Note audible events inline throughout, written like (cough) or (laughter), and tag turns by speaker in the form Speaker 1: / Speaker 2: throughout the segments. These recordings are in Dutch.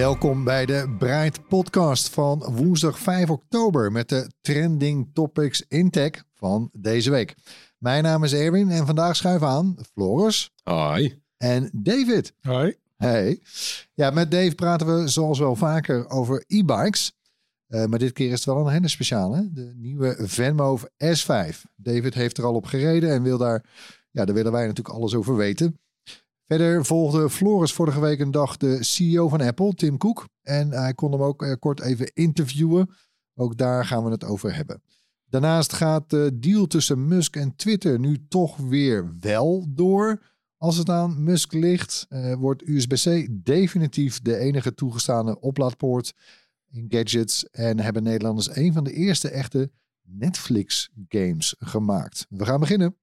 Speaker 1: Welkom bij de Bright Podcast van woensdag 5 oktober met de trending topics in tech van deze week. Mijn naam is Erwin en vandaag schuiven aan Floris
Speaker 2: Hoi.
Speaker 1: en David.
Speaker 2: Hoi.
Speaker 1: Hey. Ja, met Dave praten we zoals wel vaker over e-bikes. Eh, maar dit keer is het wel een hele speciale. De nieuwe Venmove S5. David heeft er al op gereden en wil daar, ja, daar willen wij natuurlijk alles over weten. Verder volgde Floris vorige week een dag de CEO van Apple, Tim Cook. En hij kon hem ook eh, kort even interviewen. Ook daar gaan we het over hebben. Daarnaast gaat de deal tussen Musk en Twitter nu toch weer wel door. Als het aan Musk ligt, eh, wordt USB-C definitief de enige toegestane oplaadpoort in gadgets. En hebben Nederlanders een van de eerste echte Netflix-games gemaakt. We gaan beginnen.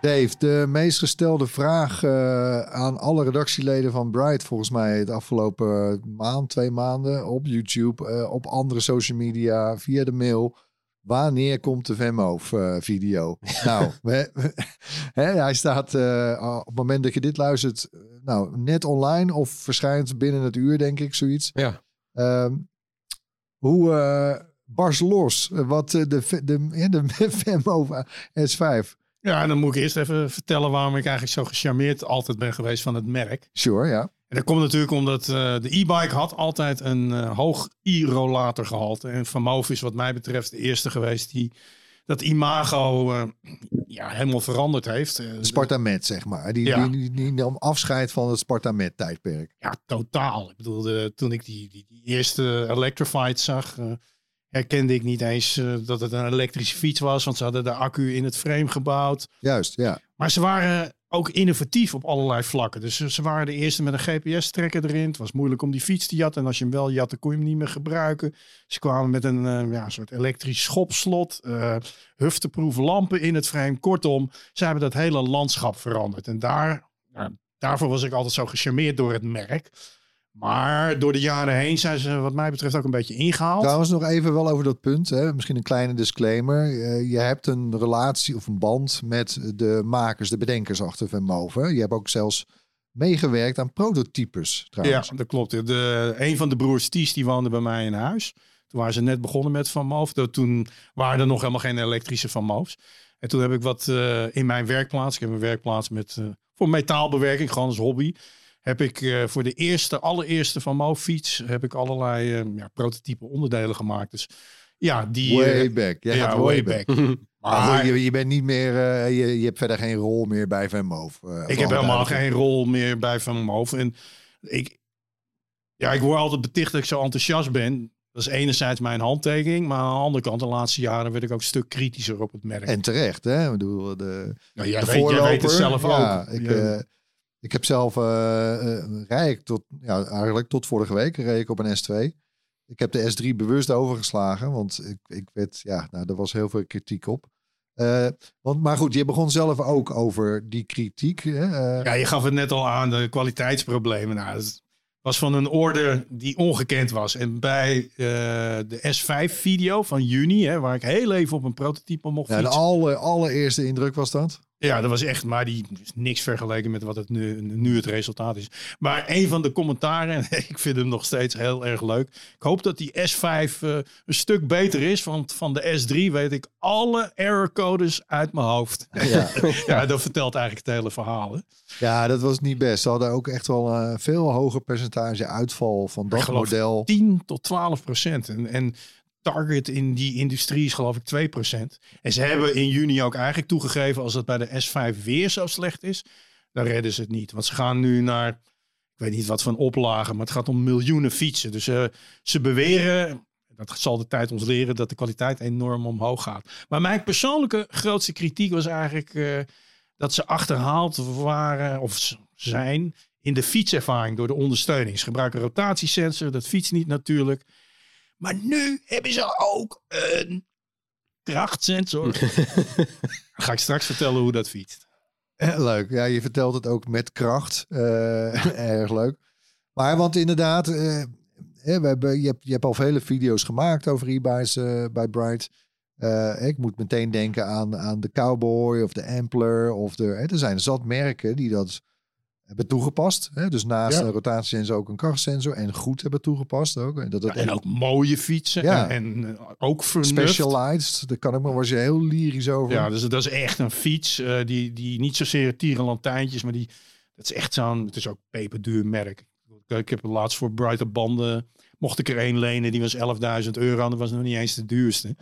Speaker 1: Dave, de meest gestelde vraag eh, aan alle redactieleden van Bright, volgens mij de afgelopen maand, twee maanden, op YouTube, eh, op andere social media, via de mail. Wanneer komt de Venmo-video? (laughs) nou, we- we- hè, hij staat eh, op het moment dat je dit luistert, eh, nou, net online of verschijnt binnen het uur, denk ik, zoiets.
Speaker 2: Ja.
Speaker 1: Ehm, hoe eh bars los wat eh, de, de, (laughs) de, de Venmo S5
Speaker 2: Ja, dan moet ik eerst even vertellen waarom ik eigenlijk zo gecharmeerd altijd ben geweest van het merk.
Speaker 1: Sure, ja.
Speaker 2: En dat komt natuurlijk omdat eh, de e-bike had altijd een eh, hoog e-rollator gehalte. En Van Moof is wat mij betreft de eerste geweest die dat imago eh, ja, helemaal veranderd heeft.
Speaker 1: Spartamet, zeg maar. Die,
Speaker 2: Ja.
Speaker 1: die, die, die nam afscheid van het Spartamet-tijdperk.
Speaker 2: Ja, totaal. Ik bedoel, toen ik die, die, die eerste Electrified zag, herkende ik niet eens eh, dat het een elektrische fiets was. Want ze hadden de accu in het frame gebouwd.
Speaker 1: Juist, ja.
Speaker 2: Maar ze waren ook innovatief op allerlei vlakken. Dus ze- ze waren de eerste met een GPS-trekker erin. Het was moeilijk om die fiets te jatten. En als je hem wel jatte, kon je hem niet meer gebruiken. Ze kwamen met een eh, ja, soort elektrisch schopslot. eh hufteproof lampen in het frame. Kortom, ze hebben dat hele landschap veranderd. En daar, daarvoor was ik altijd zo gecharmeerd door het merk. Maar door de jaren heen zijn ze wat mij betreft ook een beetje ingehaald.
Speaker 1: Trouwens nog even wel over dat punt. Hè. Misschien een kleine disclaimer. Eh, je hebt een relatie of een band met de makers, de bedenkers achter Venmove. Je hebt ook zelfs meegewerkt aan prototypes
Speaker 2: Ja,
Speaker 1: trouwens.
Speaker 2: dat klopt. De, een van de broers Ties die woonde bij mij in huis. Toen waren ze net begonnen met Van Moof. Toen waren er nog helemaal geen elektrische Van Moofs. En toen heb ik wat eh, in mijn werkplaats. Ik heb een werkplaats met, eh, voor metaalbewerking, gewoon als hobby. Heb ik eh, voor de eerste, allereerste Van Moof fiets, heb ik allerlei eh, ja, prototype onderdelen gemaakt. Dus ja, die... eh,
Speaker 1: Way back. Jij
Speaker 2: ja,
Speaker 1: gaat
Speaker 2: way back. (laughs)
Speaker 1: Maar je, je bent niet meer, je, je hebt verder geen rol meer bij eh, voor
Speaker 2: Ik heb helemaal geen rol meer bij Van Moof. En ik, ja, ik word altijd beticht dat ik zo enthousiast ben. Dat is enerzijds mijn handtekening. Maar aan de andere kant, de laatste jaren werd ik ook een stuk kritischer op het merk.
Speaker 1: En terecht, hè? Ik bedoel, de,
Speaker 2: nou, jij,
Speaker 1: de
Speaker 2: weet, jij weet het zelf
Speaker 1: ja,
Speaker 2: ook.
Speaker 1: Ik,
Speaker 2: Ja.
Speaker 1: Ik heb zelf eh, rij ik tot, ja, eigenlijk tot vorige week reed ik op een S2. Ik heb de S3 bewust overgeslagen, want ik, ik werd, ja, nou, er was heel veel kritiek op. Eh, want, maar goed, je begon zelf ook over die kritiek. Hè?
Speaker 2: ja, je gaf het net al aan, de kwaliteitsproblemen. Nou, het was van een orde die ongekend was. En bij de S5-video van juni, hè, waar ik heel even op een prototype mocht
Speaker 1: ja, de alle, allereerste indruk was dat.
Speaker 2: Ja, dat was echt, maar die is niks vergeleken met wat het nu, nu het resultaat is. Maar een van de commentaren, en (laughs) ik vind hem nog steeds heel erg leuk. Ik hoop dat die S5 eh, een stuk beter is, want van de S3 weet ik alle error codes uit mijn hoofd.
Speaker 1: Ja. (laughs)
Speaker 2: ja, dat vertelt eigenlijk het hele verhaal. hè.
Speaker 1: ja, dat was niet best. Ze hadden ook echt wel een veel hoger percentage uitval van dat model.
Speaker 2: 10 tot 12 procent. En, en target in die industrie is geloof ik 2 procent. En ze hebben in juni ook eigenlijk toegegeven als het bij de S5 weer zo slecht is, dan redden ze het niet. Want ze gaan nu naar, ik weet niet wat van oplagen, maar het gaat om miljoenen fietsen. Dus eh, ze beweren, dat zal de tijd ons leren, dat de kwaliteit enorm omhoog gaat. Maar mijn persoonlijke grootste kritiek was eigenlijk eh, dat ze achterhaald waren of zijn in de fietservaring door de ondersteuning. Ze gebruiken rotatiesensor, dat fietst niet natuurlijk. Maar nu hebben ze ook een krachtsensor. (laughs) Ga ik straks vertellen hoe dat fietst.
Speaker 1: Eh, Leuk. Ja, je vertelt het ook met kracht. Eh, (laughs) erg leuk. Maar want inderdaad, eh, hè, we hebben, je, hebt, je hebt al vele video's gemaakt over e-bikes bij Bright. Eh, ik moet meteen denken aan, aan de Cowboy of de Ampler. Of de, hè, er zijn zat merken die dat hebben toegepast. Hè? Dus naast
Speaker 2: Ja.
Speaker 1: een rotatiesensor ook een krachtsensor. En goed hebben toegepast ook. En dat het
Speaker 2: Ja, en ook mooie fietsen.
Speaker 1: Ja.
Speaker 2: En, en eh, ook vernuft.
Speaker 1: specialized. Daar kan ik me was je heel lyrisch over.
Speaker 2: Ja, dus dat is echt een fiets eh, die, die niet zozeer tierenlantijntjes, maar die, dat is echt zo'n, het is ook peperduur merk. Ik, ik heb laatst voor Brighter banden, mocht ik er één lenen, die was 11.000 euro en dat was nog niet eens de duurste.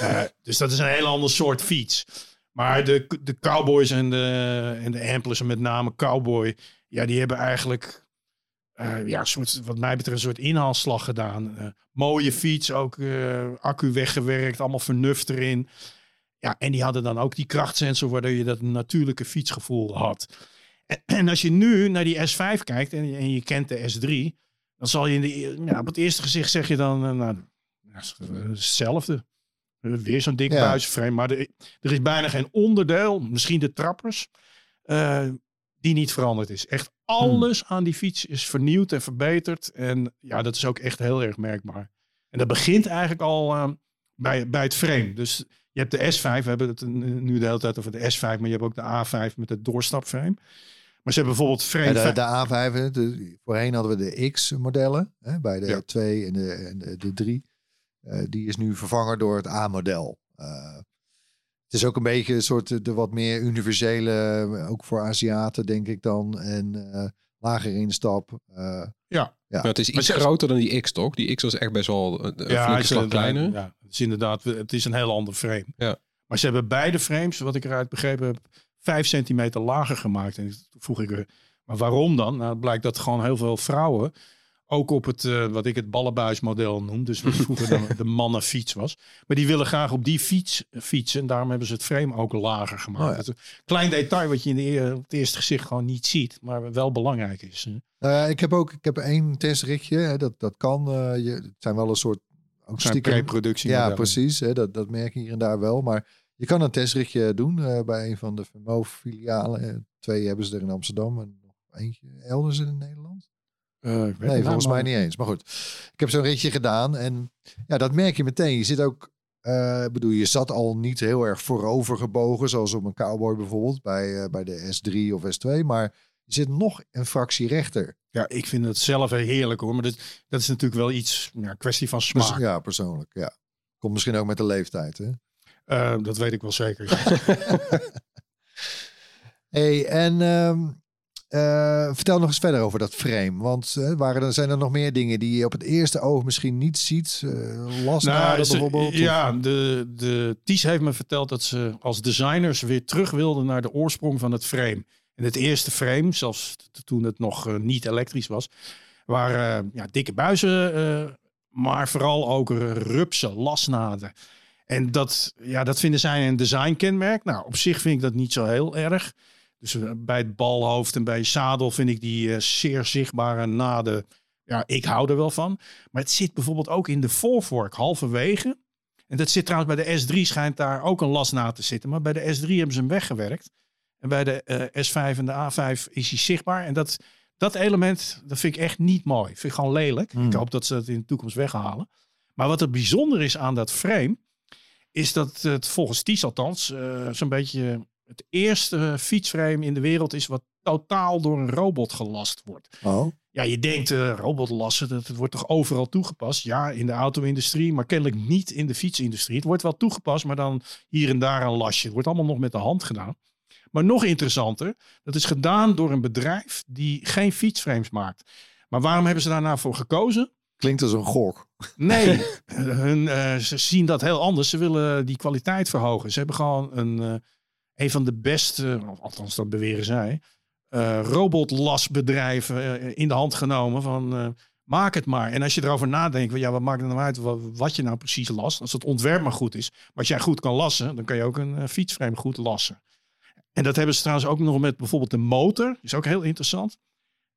Speaker 2: Eh, dus dat is een heel ander soort fiets. Maar de, de Cowboys en de, en de Amplers, en met name Cowboy, ja, die hebben eigenlijk, eh, ja, soort, wat mij betreft, een soort inhaalslag gedaan. Eh, mooie fiets, ook eh, accu weggewerkt, allemaal vernuft erin. Ja, en die hadden dan ook die krachtsensor, waardoor je dat natuurlijke fietsgevoel had. En, en als je nu naar die S5 kijkt en, en je kent de S3, dan zal je in de, e- ja, op het eerste gezicht zeg je dan, nou, hetzelfde. Weer zo'n dik
Speaker 1: Ja.
Speaker 2: buisframe, maar er, er is bijna geen onderdeel, misschien de trappers, eh, die niet veranderd is. Echt alles aan die fiets is vernieuwd en verbeterd. En ja, dat is ook echt heel erg merkbaar. En dat begint eigenlijk al eh, bij, bij het frame. Dus je hebt de S5, we hebben het nu de hele tijd over de S5, maar je hebt ook de A5 met het doorstapframe. Maar ze hebben bijvoorbeeld frame.
Speaker 1: Ja, de,
Speaker 2: vijf-
Speaker 1: de A5, hè, de, voorheen hadden we de X-modellen bij de
Speaker 2: Ja.
Speaker 1: 2 en de, en de, de 3. Eh, die is nu vervangen door het A-model. Eh, het is ook een beetje een soort eh, de wat meer universele, ook voor Aziaten denk ik dan. En eh, lager instap. Eh,
Speaker 2: ja,
Speaker 1: Ja.
Speaker 3: Maar het is iets groter dan die X, toch? Die X was echt best wel een, een
Speaker 2: ja,
Speaker 3: slag kleiner.
Speaker 2: Ja, het is inderdaad, het is een heel ander frame.
Speaker 3: Ja.
Speaker 2: Maar ze hebben beide frames, wat ik eruit begrepen heb, vijf centimeter lager gemaakt. En toen vroeg ik er, maar waarom dan? Nou, het blijkt dat gewoon heel veel vrouwen, ook op het, eh, wat ik het ballenbuismodel noem, dus wat vroeger de, de mannenfiets was. Maar die willen graag op die fiets fietsen. En daarom hebben ze het frame ook lager gemaakt.
Speaker 1: Oh ja.
Speaker 2: Klein detail wat je in de, op het eerste gezicht gewoon niet ziet, maar wel belangrijk is.
Speaker 1: nou ik heb ook ik heb één testritje. Hè, dat, dat kan. eh, je, het zijn wel een soort. Ook
Speaker 2: Zijn pre-productie.
Speaker 1: Ja, precies. Hè, dat, dat merk je hier en daar wel. Maar je kan een testritje doen eh, bij een van de Vermoof-filialen. Eh, twee hebben ze er in Amsterdam en nog eentje elders in Nederland. Nee, volgens mij niet eens. Maar goed, ik heb zo'n ritje gedaan. En ja, dat merk je meteen. Je zit ook... eh, bedoel, je zat al niet heel erg voorover gebogen, zoals op een cowboy bijvoorbeeld, bij, eh, bij de S3 of S2. Maar je zit nog een fractie rechter.
Speaker 2: Ja, ik vind het zelf heerlijk hoor. Maar dat, dat is natuurlijk wel iets, ja, kwestie van
Speaker 1: Pers-
Speaker 2: smaak.
Speaker 1: ja, persoonlijk. Ja. Komt misschien ook met de leeftijd. Hè?
Speaker 2: Eh, dat weet ik wel zeker. (laughs) (laughs)
Speaker 1: Hey, en ehm, eh, vertel nog eens verder over dat frame. Want eh, waren er, zijn er nog meer dingen die je op het eerste oog misschien niet ziet? Uh, lasnaden
Speaker 2: ze-
Speaker 1: bijvoorbeeld? of-
Speaker 2: ja, de, de Ties heeft me verteld dat ze als designers weer terug wilden naar de oorsprong van het frame. En het eerste frame, zelfs toen het nog eh, niet elektrisch was, waren eh, ja, dikke buizen, eh, maar vooral ook rupsen, lasnaden. En dat, ja, dat vinden zij een designkenmerk. Nou, op zich vind ik dat niet zo heel erg. Dus eh, bij het balhoofd en bij je zadel vind ik die eh, zeer zichtbare naden. Ja, ik hou er wel van. Maar het zit bijvoorbeeld ook in de voorvork halverwege. En dat zit trouwens bij de S3 schijnt daar ook een lasnaad te zitten. Maar bij de S3 hebben ze hem weggewerkt. En bij de eh, S5 en de A5 is hij zichtbaar. En dat, dat element, dat vind ik echt niet mooi. Vind ik gewoon lelijk.
Speaker 1: Hmm.
Speaker 2: Ik hoop dat ze dat in de toekomst weghalen. Maar wat er bijzonder is aan dat frame, is dat het volgens Ties althans zo'n beetje het eerste fietsframe in de wereld is wat totaal door een robot gelast wordt.
Speaker 1: Oh,
Speaker 2: Ja, je denkt eh robotlassen, dat het wordt toch overal toegepast? Ja, in de auto-industrie, maar kennelijk niet in de fietsindustrie. Het wordt wel toegepast, maar dan hier en daar een lasje. Het wordt allemaal nog met de hand gedaan. Maar nog interessanter, dat is gedaan door een bedrijf die geen fietsframes maakt. Maar waarom hebben ze daar nou voor gekozen?
Speaker 1: klinkt als een gok.
Speaker 2: Nee, (laughs) hun, eh, ze zien dat heel anders. Ze willen die kwaliteit verhogen. Ze hebben gewoon een, eh, een van de beste, althans dat beweren zij, eh robotlasbedrijven eh, in de hand genomen van eh, maak het maar. En als je erover nadenkt, ja, wat maakt het nou uit wat, wat je nou precies last? Als het ontwerp maar goed is. Maar als jij goed kan lassen, dan kan je ook een fietsframe goed lassen. En dat hebben ze trouwens ook nog met bijvoorbeeld de motor. Is ook heel interessant.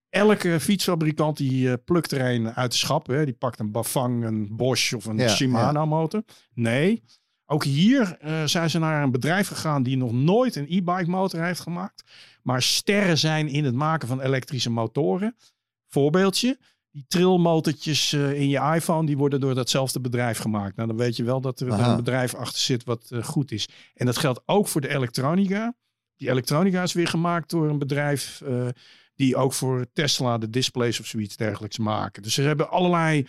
Speaker 2: Elke fietsfabrikant die plukt er een uit de schap. Hè. Die pakt een Bafang, een Bosch of een
Speaker 1: Ja,
Speaker 2: Shimano motor. Nee, ook hier eh, zijn ze naar een bedrijf gegaan die nog nooit een e-bike motor heeft gemaakt. Maar sterren zijn in het maken van elektrische motoren. Voorbeeldje. Die trilmotortjes eh, in je iPhone, die worden door datzelfde bedrijf gemaakt. Nou, dan weet je wel dat er
Speaker 1: Aha.
Speaker 2: een bedrijf achter zit wat eh, goed is. En dat geldt ook voor de elektronica. Die elektronica is weer gemaakt door een bedrijf die ook voor Tesla de displays of zoiets dergelijks maken. Dus ze hebben allerlei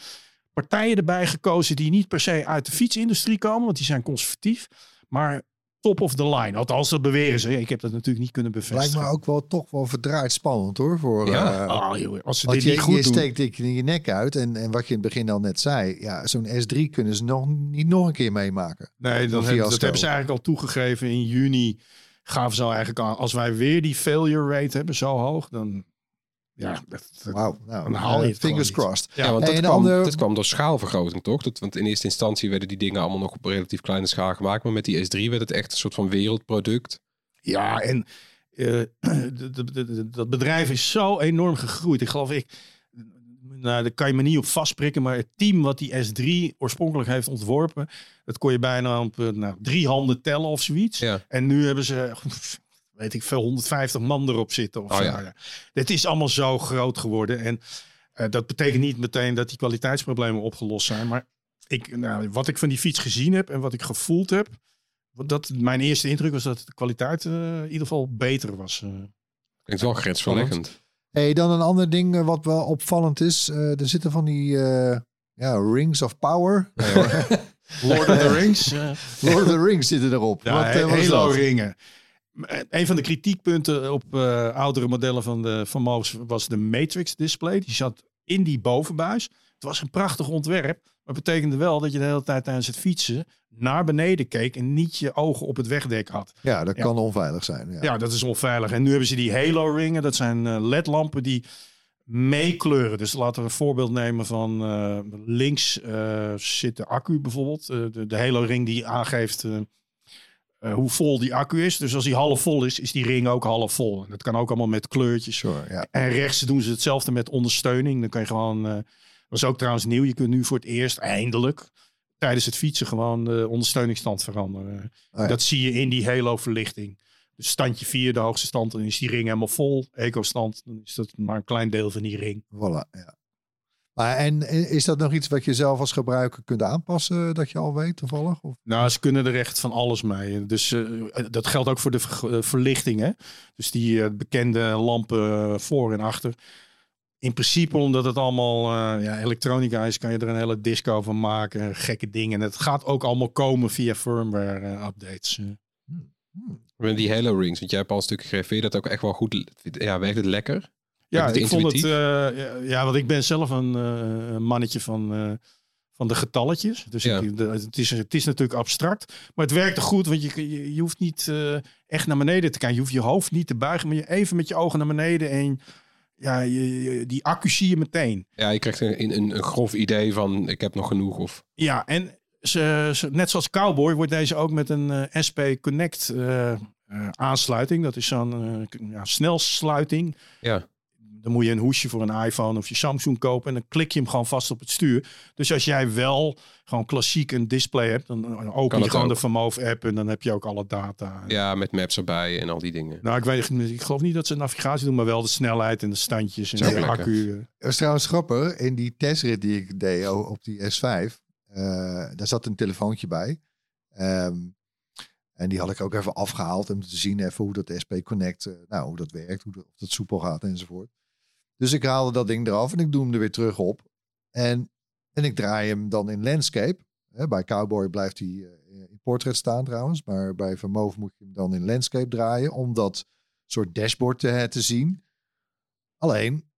Speaker 2: partijen erbij gekozen die niet per se uit de fietsindustrie komen, want die zijn conservatief, maar top of the line. Althans, dat beweren ze. Ik heb dat natuurlijk niet kunnen
Speaker 1: Lijkt
Speaker 2: bevestigen.
Speaker 1: me ook wel toch wel verdraaid spannend hoor. Voor,
Speaker 3: Ja.
Speaker 1: eh,
Speaker 2: Oh, joh, als ze dit
Speaker 1: je,
Speaker 2: niet goed
Speaker 1: je
Speaker 2: doen.
Speaker 1: steekt in je nek uit. En, en wat je in het begin al net zei. Ja, zo'n S3 kunnen ze nog niet nog een keer meemaken.
Speaker 2: Nee, dan hebben, dat hebben ze eigenlijk al toegegeven in juni. Gaven ze al eigenlijk aan. Als wij weer die failure rate hebben, zo hoog, dan. Ja, dat, dat-
Speaker 1: Wauw. Nou,
Speaker 2: Dan haal je
Speaker 1: eh,
Speaker 2: het
Speaker 1: fingers crossed.
Speaker 2: Ja,
Speaker 3: Ja, want
Speaker 1: Hey,
Speaker 3: dat, kwam,
Speaker 1: ander-
Speaker 3: dat kwam door schaalvergroting, toch? Dat, want in eerste instantie werden die dingen allemaal nog op relatief kleine schaal gemaakt. Maar met die S3 werd het echt een soort van wereldproduct.
Speaker 2: Ja, en eh, (clears throat) de- de- de- de- dat bedrijf is zo enorm gegroeid. Ik geloof, ik, nou, daar kan je me niet op vastprikken, maar het team wat die S3 oorspronkelijk heeft ontworpen, dat kon je bijna op eh, nou, drie handen tellen of zoiets.
Speaker 3: Ja.
Speaker 2: En nu hebben ze, (laughs) weet ik veel, 150 man erop zitten. Of
Speaker 3: Oh
Speaker 2: zo.
Speaker 3: ja.
Speaker 2: Het is allemaal zo groot geworden. En eh, dat betekent niet meteen dat die kwaliteitsproblemen opgelost zijn. Maar ik, nou, wat ik van die fiets gezien heb en wat ik gevoeld heb, wat dat, mijn eerste indruk was dat de kwaliteit eh, in ieder geval beter was. eh.
Speaker 3: Klinkt wel grensverleggend.
Speaker 1: Hey, dan een ander ding wat wel opvallend is. Eh, er zitten van die eh, ja, rings of power. (laughs)
Speaker 2: Lord of the Rings.
Speaker 1: Lord of the Rings zitten erop.
Speaker 2: ja,
Speaker 1: wat, wat is
Speaker 2: Halo
Speaker 1: dat?
Speaker 2: ringen. Een van de kritiekpunten op eh, oudere modellen van de van Moos was de Matrix display. Die zat in die bovenbuis. Het was een prachtig ontwerp. Maar het betekende wel dat je de hele tijd tijdens het fietsen naar beneden keek en niet je ogen op het wegdek had.
Speaker 1: Ja, dat
Speaker 2: Ja.
Speaker 1: kan onveilig zijn. Ja.
Speaker 2: Ja, dat is onveilig. En nu hebben ze die Halo ringen. Dat zijn eh, LED-lampen die meekleuren. Dus laten we een voorbeeld nemen van eh, links eh, zit de accu bijvoorbeeld. Eh, de, de Halo ring die aangeeft eh, hoe vol die accu is. Dus als die half vol is, is die ring ook half vol. En dat kan ook allemaal met kleurtjes.
Speaker 1: Sure, ja.
Speaker 2: En rechts doen ze hetzelfde met ondersteuning. Dan kan je gewoon, eh, dat is ook trouwens nieuw. Je kunt nu voor het eerst eindelijk tijdens het fietsen gewoon de ondersteuningsstand veranderen.
Speaker 1: Oh ja.
Speaker 2: Dat zie je in die Halo verlichting. Dus standje 4, de hoogste stand, dan is die ring helemaal vol. Eco-stand, dan is dat maar een klein deel van die ring.
Speaker 1: Voilà, ja. Maar en eh, is dat nog iets wat je zelf als gebruiker kunt aanpassen, dat je al weet toevallig? Of?
Speaker 2: Nou, ze kunnen er echt van alles mee. Dus eh, dat geldt ook voor de ver- eh, verlichting. Hè? Dus die eh, bekende lampen voor en achter. In principe, omdat het allemaal eh, ja, elektronica is, kan je er een hele disco van maken. Gekke dingen. En het gaat ook allemaal komen via firmware eh, updates. eh.
Speaker 3: Met die Halo Rings, want jij hebt al een stuk gegeven. Vind je dat ook echt wel goed? Ja, werkt het lekker?
Speaker 2: Ja, ik vond het. eh, ja, want ik ben zelf een, eh, mannetje van, eh, van de getalletjes. Dus
Speaker 3: Ja.
Speaker 2: ik, de- het, is, het is natuurlijk abstract. Maar het werkte goed, want je, je, je hoeft niet echt naar beneden te kijken. Je hoeft je hoofd niet te buigen, maar je even met je ogen naar beneden. En ja, je, je- die accu zie je meteen.
Speaker 3: Ja, je krijgt een, een, een grof idee van ik heb nog genoeg. Of,
Speaker 2: Ja, en ze, ze- net zoals Cowboy wordt deze ook met een SP Connect aansluiting. Dat is zo'n ja, snelsluiting.
Speaker 3: ja,
Speaker 2: Dan moet je een hoesje voor een iPhone of je Samsung kopen. En dan klik je hem gewoon vast op het stuur. Dus als jij wel gewoon klassiek een display hebt. Dan open je gewoon
Speaker 3: ook.
Speaker 2: de Vermoof app. En dan heb je ook alle data.
Speaker 3: ja, met maps erbij en al die dingen.
Speaker 2: Nou, ik, weet, ik geloof niet dat ze navigatie doen. Maar wel de snelheid en de standjes en
Speaker 3: Zo
Speaker 2: de
Speaker 3: lekker.
Speaker 2: accu. eh.
Speaker 1: Het was trouwens grappig, in die testrit die ik deed op die S5, eh, daar zat een telefoontje bij. Ehm, En die had ik ook even afgehaald om te zien even hoe dat SP Connect, eh, nou, hoe dat werkt, hoe dat, of dat soepel gaat enzovoort. Dus ik haalde dat ding eraf en ik doe hem er weer terug op. En, en ik draai hem dan in landscape. Hè, bij Cowboy blijft hij eh, in portrait staan trouwens. Maar bij Vermove moet je hem dan in landscape draaien. Om dat soort dashboard te, te zien. Alleen,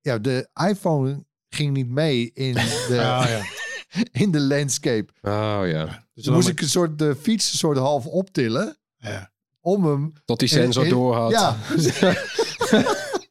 Speaker 1: ja, de iPhone ging niet mee in (laughs) de,
Speaker 2: Ah, ja. (laughs)
Speaker 1: in de landscape.
Speaker 3: Oh ja.
Speaker 2: Dus dan
Speaker 1: moest ik een soort de fiets een soort half optillen.
Speaker 2: ja.
Speaker 1: Om hem...
Speaker 3: Tot die sensor
Speaker 1: in-
Speaker 3: door (laughs)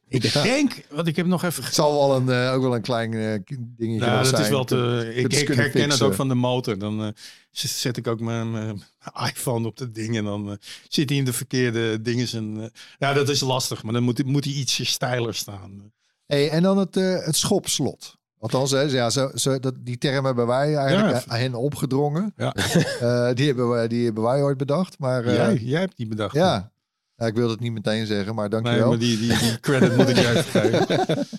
Speaker 1: Ja,
Speaker 2: Ik denk, want ik heb nog even
Speaker 1: het zal wel een, eh, ook wel een klein eh, dingetje
Speaker 2: Nou,
Speaker 1: nog
Speaker 2: dat
Speaker 1: zijn.
Speaker 2: is wel te. Ik,
Speaker 1: het kunnen
Speaker 2: herken het
Speaker 1: fixen.
Speaker 2: ook van de motor. Dan eh, zet- ik ook mijn, mijn iPhone op dat ding en dan zit hij in de verkeerde dingen. En, eh, ja, dat is lastig, maar dan moet, moet hij ietsje steiler staan.
Speaker 1: Hey, en dan het, eh, het schopslot. Althans, hè, ja, zo, zo, dat, die term hebben wij eigenlijk
Speaker 2: Ja.
Speaker 1: aan hen opgedrongen.
Speaker 2: Ja.
Speaker 1: Eh, die, hebben wij, die hebben wij ooit bedacht. Maar eh,
Speaker 2: jij, jij hebt die bedacht.
Speaker 1: ja. Ja, ik wil het niet meteen zeggen, maar
Speaker 2: Nee,
Speaker 1: dankjewel.
Speaker 2: maar die, die, die credit moet ik geven. (laughs)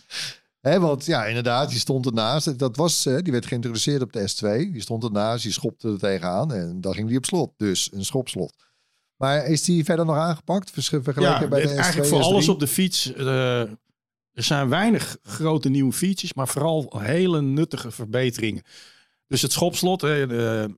Speaker 1: Hè, want ja, inderdaad, die stond ernaast. Dat was, eh, die werd geïntroduceerd op de S2. Die stond ernaast, die schopte er tegenaan. En dan ging die op slot. Dus een schopslot. Maar is die verder nog aangepakt? Vergeleken
Speaker 2: Ja,
Speaker 1: bij de
Speaker 2: het-
Speaker 1: S2,
Speaker 2: eigenlijk voor
Speaker 1: S3?
Speaker 2: alles op de fiets. eh, er zijn weinig grote nieuwe features, maar vooral hele nuttige verbeteringen. Dus het schopslot, hè, de-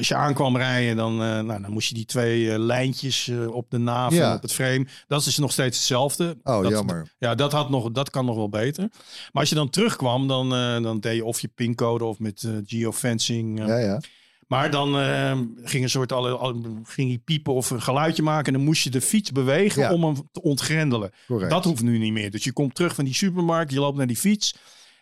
Speaker 2: als je aankwam rijden, dan, eh, nou, dan moest je die twee eh, lijntjes eh, op de
Speaker 1: Ja.
Speaker 2: en op het frame. Dat is nog steeds hetzelfde.
Speaker 1: Oh,
Speaker 2: dat,
Speaker 1: jammer.
Speaker 2: Ja, dat, had nog, dat kan nog wel beter. Maar als je dan terugkwam, dan, dan deed je of je pincode of met geofencing.
Speaker 1: Ja, ja.
Speaker 2: maar dan ging een soort alle, al- ging hij piepen of een geluidje maken. En dan moest je de fiets bewegen
Speaker 1: Ja.
Speaker 2: om hem te ontgrendelen.
Speaker 1: Correct.
Speaker 2: Dat hoeft nu niet meer. Dus je komt terug van die supermarkt, je loopt naar die fiets.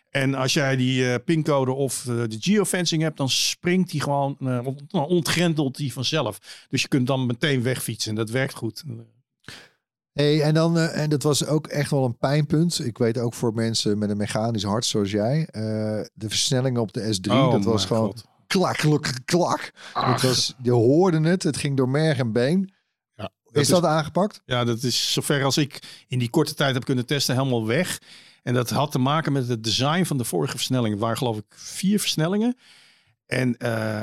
Speaker 2: En als jij die eh, pincode of eh, de geofencing hebt, dan springt hij gewoon, eh, ontgrendelt hij vanzelf. Dus je kunt dan meteen wegfietsen. En dat werkt goed.
Speaker 1: Hey, en, dan, en dat was ook echt wel een pijnpunt. Ik weet ook voor mensen met een mechanisch hart zoals jij. eh, de versnellingen op de S3, dat was gewoon
Speaker 2: God.
Speaker 1: klak, klak, klak. Het was, je hoorde het, het ging door merg en been.
Speaker 2: Ja,
Speaker 1: is, dat aangepakt?
Speaker 2: Ja, dat is zover als ik in die korte tijd heb kunnen testen helemaal weg. En dat had te maken met het design van de vorige versnellingen. Het waren geloof ik vier versnellingen. En eh,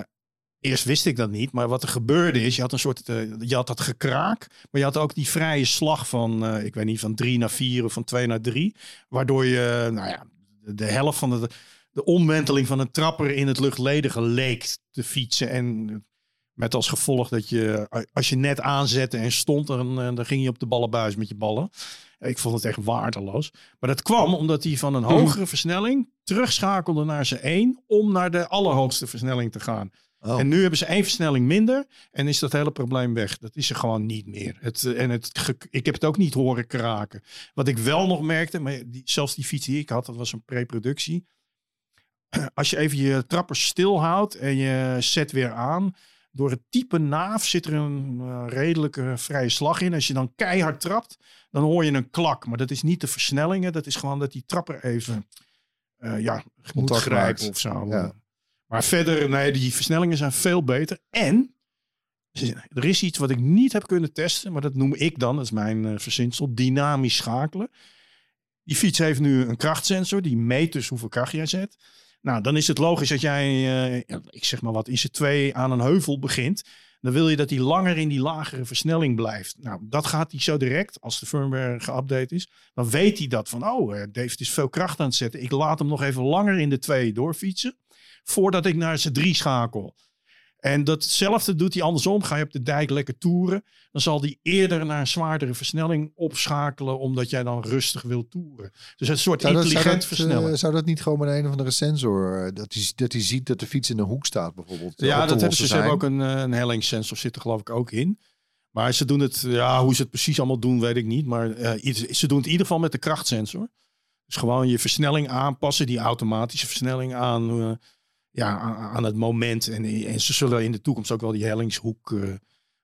Speaker 2: eerst wist ik dat niet. Maar wat er gebeurde is, je had een soort, eh, je had dat gekraak. Maar je had ook die vrije slag van, eh, ik weet niet, van drie naar vier of van twee naar drie. Waardoor je, nou ja, de, helft van de, de omwenteling van een trapper in het luchtledige leek te fietsen. En met als gevolg dat je, als je net aanzette en stond, dan, dan ging je op de ballenbuis met je ballen. Ik vond het echt waardeloos. Maar dat kwam omdat hij van een hogere versnelling terugschakelde naar zijn 1 om naar de allerhoogste versnelling te gaan.
Speaker 1: Oh.
Speaker 2: En nu hebben ze één versnelling minder en is dat hele probleem weg. Dat is er gewoon niet meer. Het, eh, en het, ik heb het ook niet horen kraken. Wat ik wel nog merkte, maar die, zelfs die fiets die ik had, dat was een pre-productie. (clears throat) Als je even je trapper stilhoudt en je zet weer aan, door het type naaf zit er een eh, redelijke vrije slag in. Als je dan keihard trapt, dan hoor je een klak. Maar dat is niet de versnellingen, dat is gewoon dat die trapper even eh, ja, moet grijpen
Speaker 1: maakt.
Speaker 2: of zo.
Speaker 1: Ja.
Speaker 2: Maar verder, nee, die versnellingen zijn veel beter. En er is iets wat ik niet heb kunnen testen, maar dat noem ik dan, dat is mijn eh, verzinsel, dynamisch schakelen. Die fiets heeft nu een krachtsensor, die meet dus hoeveel kracht jij zet. Nou, dan is het logisch dat jij, eh, ik zeg maar wat, in z'n twee aan een heuvel begint. Dan wil je dat hij langer in die lagere versnelling blijft. Nou, dat gaat hij zo direct, als de firmware geüpdate is. Dan weet hij dat van, oh, eh, Dave is veel kracht aan het zetten. Ik laat hem nog even langer in de twee doorfietsen. Voordat ik naar z'n drie schakel. En datzelfde doet hij andersom. Ga je op de dijk lekker toeren. Dan zal hij eerder naar een zwaardere versnelling opschakelen. Omdat jij dan rustig wilt toeren. Dus een soort
Speaker 1: Zou dat, zou,
Speaker 2: intelligent
Speaker 1: dat,
Speaker 2: versnellen.
Speaker 1: eh, zou dat niet gewoon met een of andere sensor, eh, dat hij, dat hij ziet dat de fiets in een hoek staat bijvoorbeeld? op
Speaker 2: Ja, dat hebben ze. Ze hebben ook een, eh, een hellingssensor zit er geloof ik ook in. Maar ze doen het, ja, hoe ze het precies allemaal doen, weet ik niet. Maar eh, ze doen het in ieder geval met de krachtsensor. Dus gewoon je versnelling aanpassen, die automatische versnelling aan, eh, ja, aan, het moment. En, en ze zullen in de toekomst ook wel die hellingshoek. eh,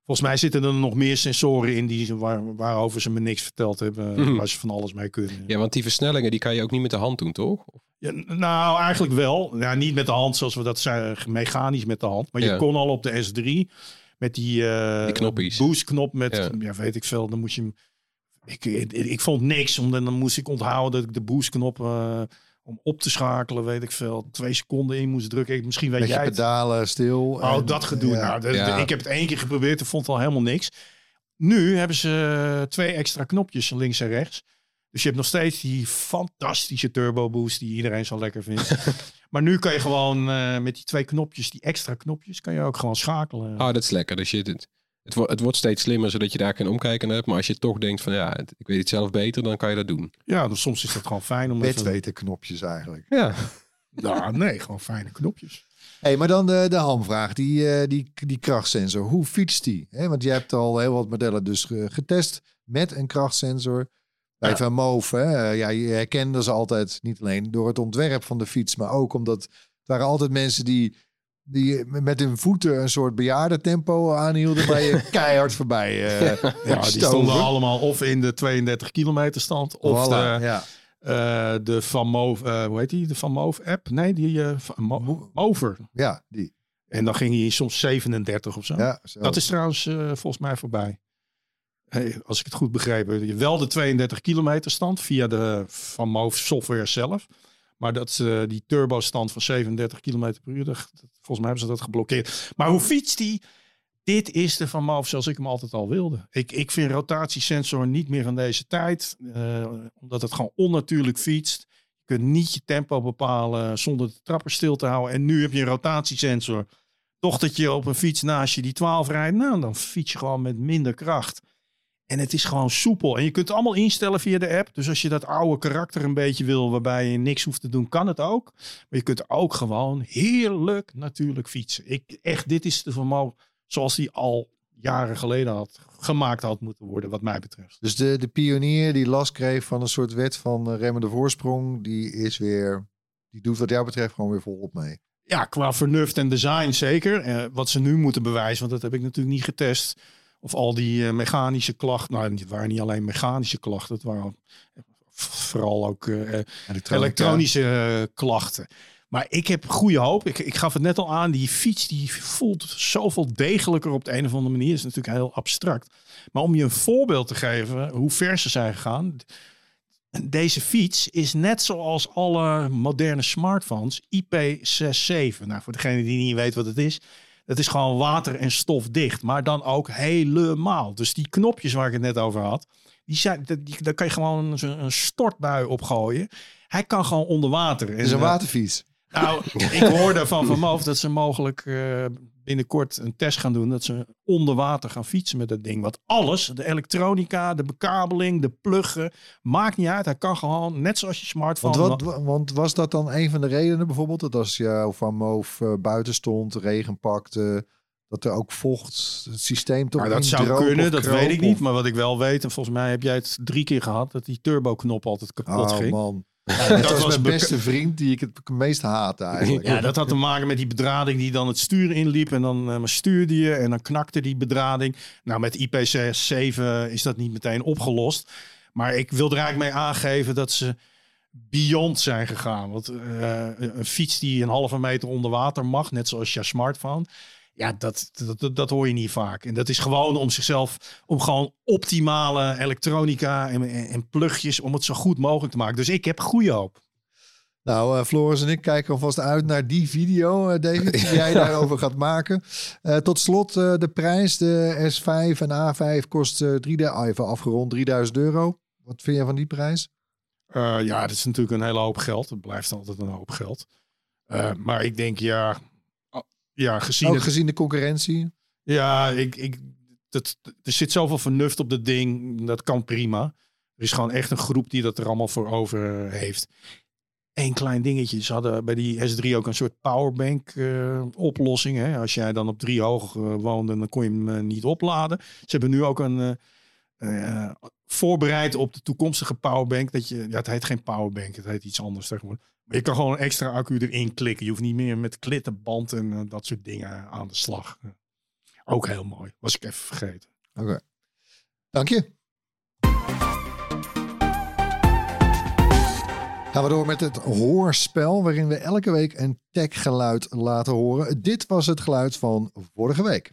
Speaker 2: volgens mij zitten er nog meer sensoren in die, ze- waar, waarover ze me niks verteld hebben.
Speaker 3: Mhm.
Speaker 2: Waar ze van alles mee kunnen.
Speaker 3: Ja, want die versnellingen die kan je ook niet met de hand doen, toch?
Speaker 2: Ja, nou, eigenlijk wel. Ja, niet met de hand zoals we dat zijn, mechanisch met de hand. Maar je kon al op de S3 met die, eh
Speaker 3: Die
Speaker 2: boostknop met,
Speaker 3: Ja.
Speaker 2: ja. weet ik veel, dan moest je hem... Ik, ik, ik vond niks, omdat dan moest ik onthouden dat ik de boostknop eh, om op te schakelen, weet ik veel, twee seconden in moest drukken. Ik- Misschien weet
Speaker 1: Met je
Speaker 2: jij het.
Speaker 1: pedalen stil.
Speaker 2: Oh,
Speaker 1: en-
Speaker 2: dat gedoe.
Speaker 1: ja.
Speaker 2: Nou, de- de-
Speaker 3: Ja.
Speaker 2: ik heb het één keer geprobeerd en vond al helemaal niks. Nu hebben ze twee extra knopjes links en rechts. Dus je hebt nog steeds die fantastische turbo boost die iedereen zo lekker vindt. (laughs) maar nu kan je gewoon eh, met die twee knopjes, die extra knopjes, kan je ook gewoon schakelen.
Speaker 3: Ah, dat is lekker. Dus je, het, het, wordt, het wordt steeds slimmer, zodat je daar geen omkijken naar hebt. Maar als je toch denkt van ja, ik weet het zelf beter, dan kan je dat doen.
Speaker 2: Ja, dus soms is dat gewoon fijn om even...
Speaker 1: Bedweten knopjes eigenlijk.
Speaker 3: Ja. (laughs)
Speaker 2: Nou, nee, gewoon fijne knopjes.
Speaker 1: Hey, maar dan de, de hamvraag, die, eh, die, die krachtsensor. Hoe fietst die? Hè, want je hebt al heel wat modellen dus ge- getest met een krachtsensor. Bij
Speaker 2: Ja.
Speaker 1: Van Moof, hè, ja, je herkende ze altijd niet alleen door het ontwerp van de fiets, maar ook omdat het waren altijd mensen die, die met hun voeten een soort bejaardentempo aanhielden, maar je (laughs) keihard voorbij. eh
Speaker 2: Ja, die (laughs) stonden allemaal of in de 32 kilometer stand, of
Speaker 1: Voilà,
Speaker 2: de,
Speaker 1: ja.
Speaker 2: eh, de Van Moof, eh, hoe heet die? De Van app? Nee, die Mo- Mover.
Speaker 1: ja, die.
Speaker 2: En dan ging hij soms 37 of zo.
Speaker 1: Ja, zo.
Speaker 2: Dat is trouwens volgens mij voorbij. Hey, als ik het goed begrepen heb. Wel de 32 kilometer stand via de Van Moof software zelf. Maar dat, eh, die turbo stand van 37 kilometer per uur, dat, volgens mij hebben ze dat geblokkeerd. Maar hoe fietst die? Dit is de Van Moof zoals ik hem altijd al wilde. Ik, ik vind rotatiesensor niet meer van deze tijd. eh, omdat het gewoon onnatuurlijk fietst. Je kunt niet je tempo bepalen zonder de trapper stil te houden. En nu heb je een rotatiesensor. Toch dat je op een fiets naast je die 12 rijdt. Nou, dan fiets je gewoon met minder kracht. En het is gewoon soepel. En je kunt het allemaal instellen via de app. Dus als je dat oude karakter een beetje wil, waarbij je niks hoeft te doen, kan het ook. Maar je kunt ook gewoon heerlijk natuurlijk fietsen. Ik, echt, dit is de vermogen zoals die al jaren geleden had gemaakt had moeten worden, wat mij betreft.
Speaker 1: Dus de, de pionier die last kreeg van een soort wet van uh, remmen de voorsprong, die is weer, die doet wat jou betreft gewoon weer volop mee.
Speaker 2: Ja, qua vernuft en design zeker. Eh, wat ze nu moeten bewijzen, want dat heb ik natuurlijk niet getest. Of al die eh, mechanische klachten, nou het waren niet alleen mechanische klachten, het waren vooral ook uh,
Speaker 1: Elektronica.
Speaker 2: elektronische klachten. Maar ik heb goede hoop. Ik, ik gaf het net al aan. Die fiets die voelt zoveel degelijker op de een of andere manier. Dat is natuurlijk heel abstract. Maar om je een voorbeeld te geven hoe ver ze zijn gegaan. Deze fiets is net zoals alle moderne smartphones IP67. Nou, voor degene die niet weet wat het is. Dat is gewoon water- en stofdicht. Maar dan ook helemaal. Dus die knopjes waar ik het net over had. Die zijn, die, daar kan je gewoon een, een stortbui op gooien. Hij kan gewoon onder water.
Speaker 1: Het is een waterfiets.
Speaker 2: Nou, ik hoorde van Van Moof dat ze mogelijk uh, binnenkort een test gaan doen. Dat ze onder water gaan fietsen met dat ding. Want alles, de elektronica, de bekabeling, de pluggen, maakt niet uit. Hij kan gewoon, net zoals je smartphone.
Speaker 1: Want, wat, want was dat dan een van de redenen bijvoorbeeld? Dat als je Van Moof uh, buiten stond, regen pakte, dat er ook vocht, het systeem toch
Speaker 2: nou, Dat zou kunnen, dat weet ik niet. Maar wat ik wel weet, en volgens mij heb jij het drie keer gehad, dat die turbo-knop altijd kapot
Speaker 1: oh,
Speaker 2: ging.
Speaker 1: Man. Ja, (laughs) dat, dat, was mijn beste vriend die ik het meest haatte eigenlijk.
Speaker 2: Ja, dat had te maken met die bedrading die dan het stuur inliep. En dan uh, stuurde je en dan knakte die bedrading. Nou, met IP67 is dat niet meteen opgelost. Maar ik wil er eigenlijk mee aangeven dat ze beyond zijn gegaan. Want uh, een fiets die een halve meter onder water mag, net zoals je smartphone. Ja, dat, dat, dat hoor je niet vaak. En dat is gewoon om zichzelf, om gewoon optimale elektronica en, en plugjes, om het zo goed mogelijk te maken. Dus ik heb goede hoop.
Speaker 1: Nou, uh, Floris en ik kijken alvast uit naar die video, uh, David, die (laughs) jij daarover gaat maken. Uh, tot slot de prijs. De S5 en A5 kost 3, oh, even afgerond 3000 euro. Wat vind je van die prijs?
Speaker 2: ja, dat is natuurlijk een hele hoop geld. Het blijft altijd een hoop geld. maar ik denk, ja, ja, gezien,
Speaker 1: Ook
Speaker 2: het,
Speaker 1: gezien de concurrentie?
Speaker 2: Ja, ik, ik, dat, er zit zoveel vernuft op dat ding. Dat kan prima. Er is gewoon echt een groep die dat er allemaal voor over heeft. Eén klein dingetje. Ze hadden bij die S3 ook een soort powerbank uh, oplossing. Hè? Als jij dan op drie hoog uh, woonde, dan kon je hem uh, niet opladen. Ze hebben nu ook een voorbereid op de toekomstige powerbank. Dat je, ja, het heet geen powerbank, het heet iets anders tegenwoordig. Je kan gewoon een extra accu erin klikken. Je hoeft niet meer met klittenband en uh, dat soort dingen aan de slag. Ook heel mooi. Was ik even vergeten.
Speaker 1: Oké. Dank je. Gaan we door met het hoorspel, waarin we elke week een techgeluid laten horen. Dit was het geluid van vorige week.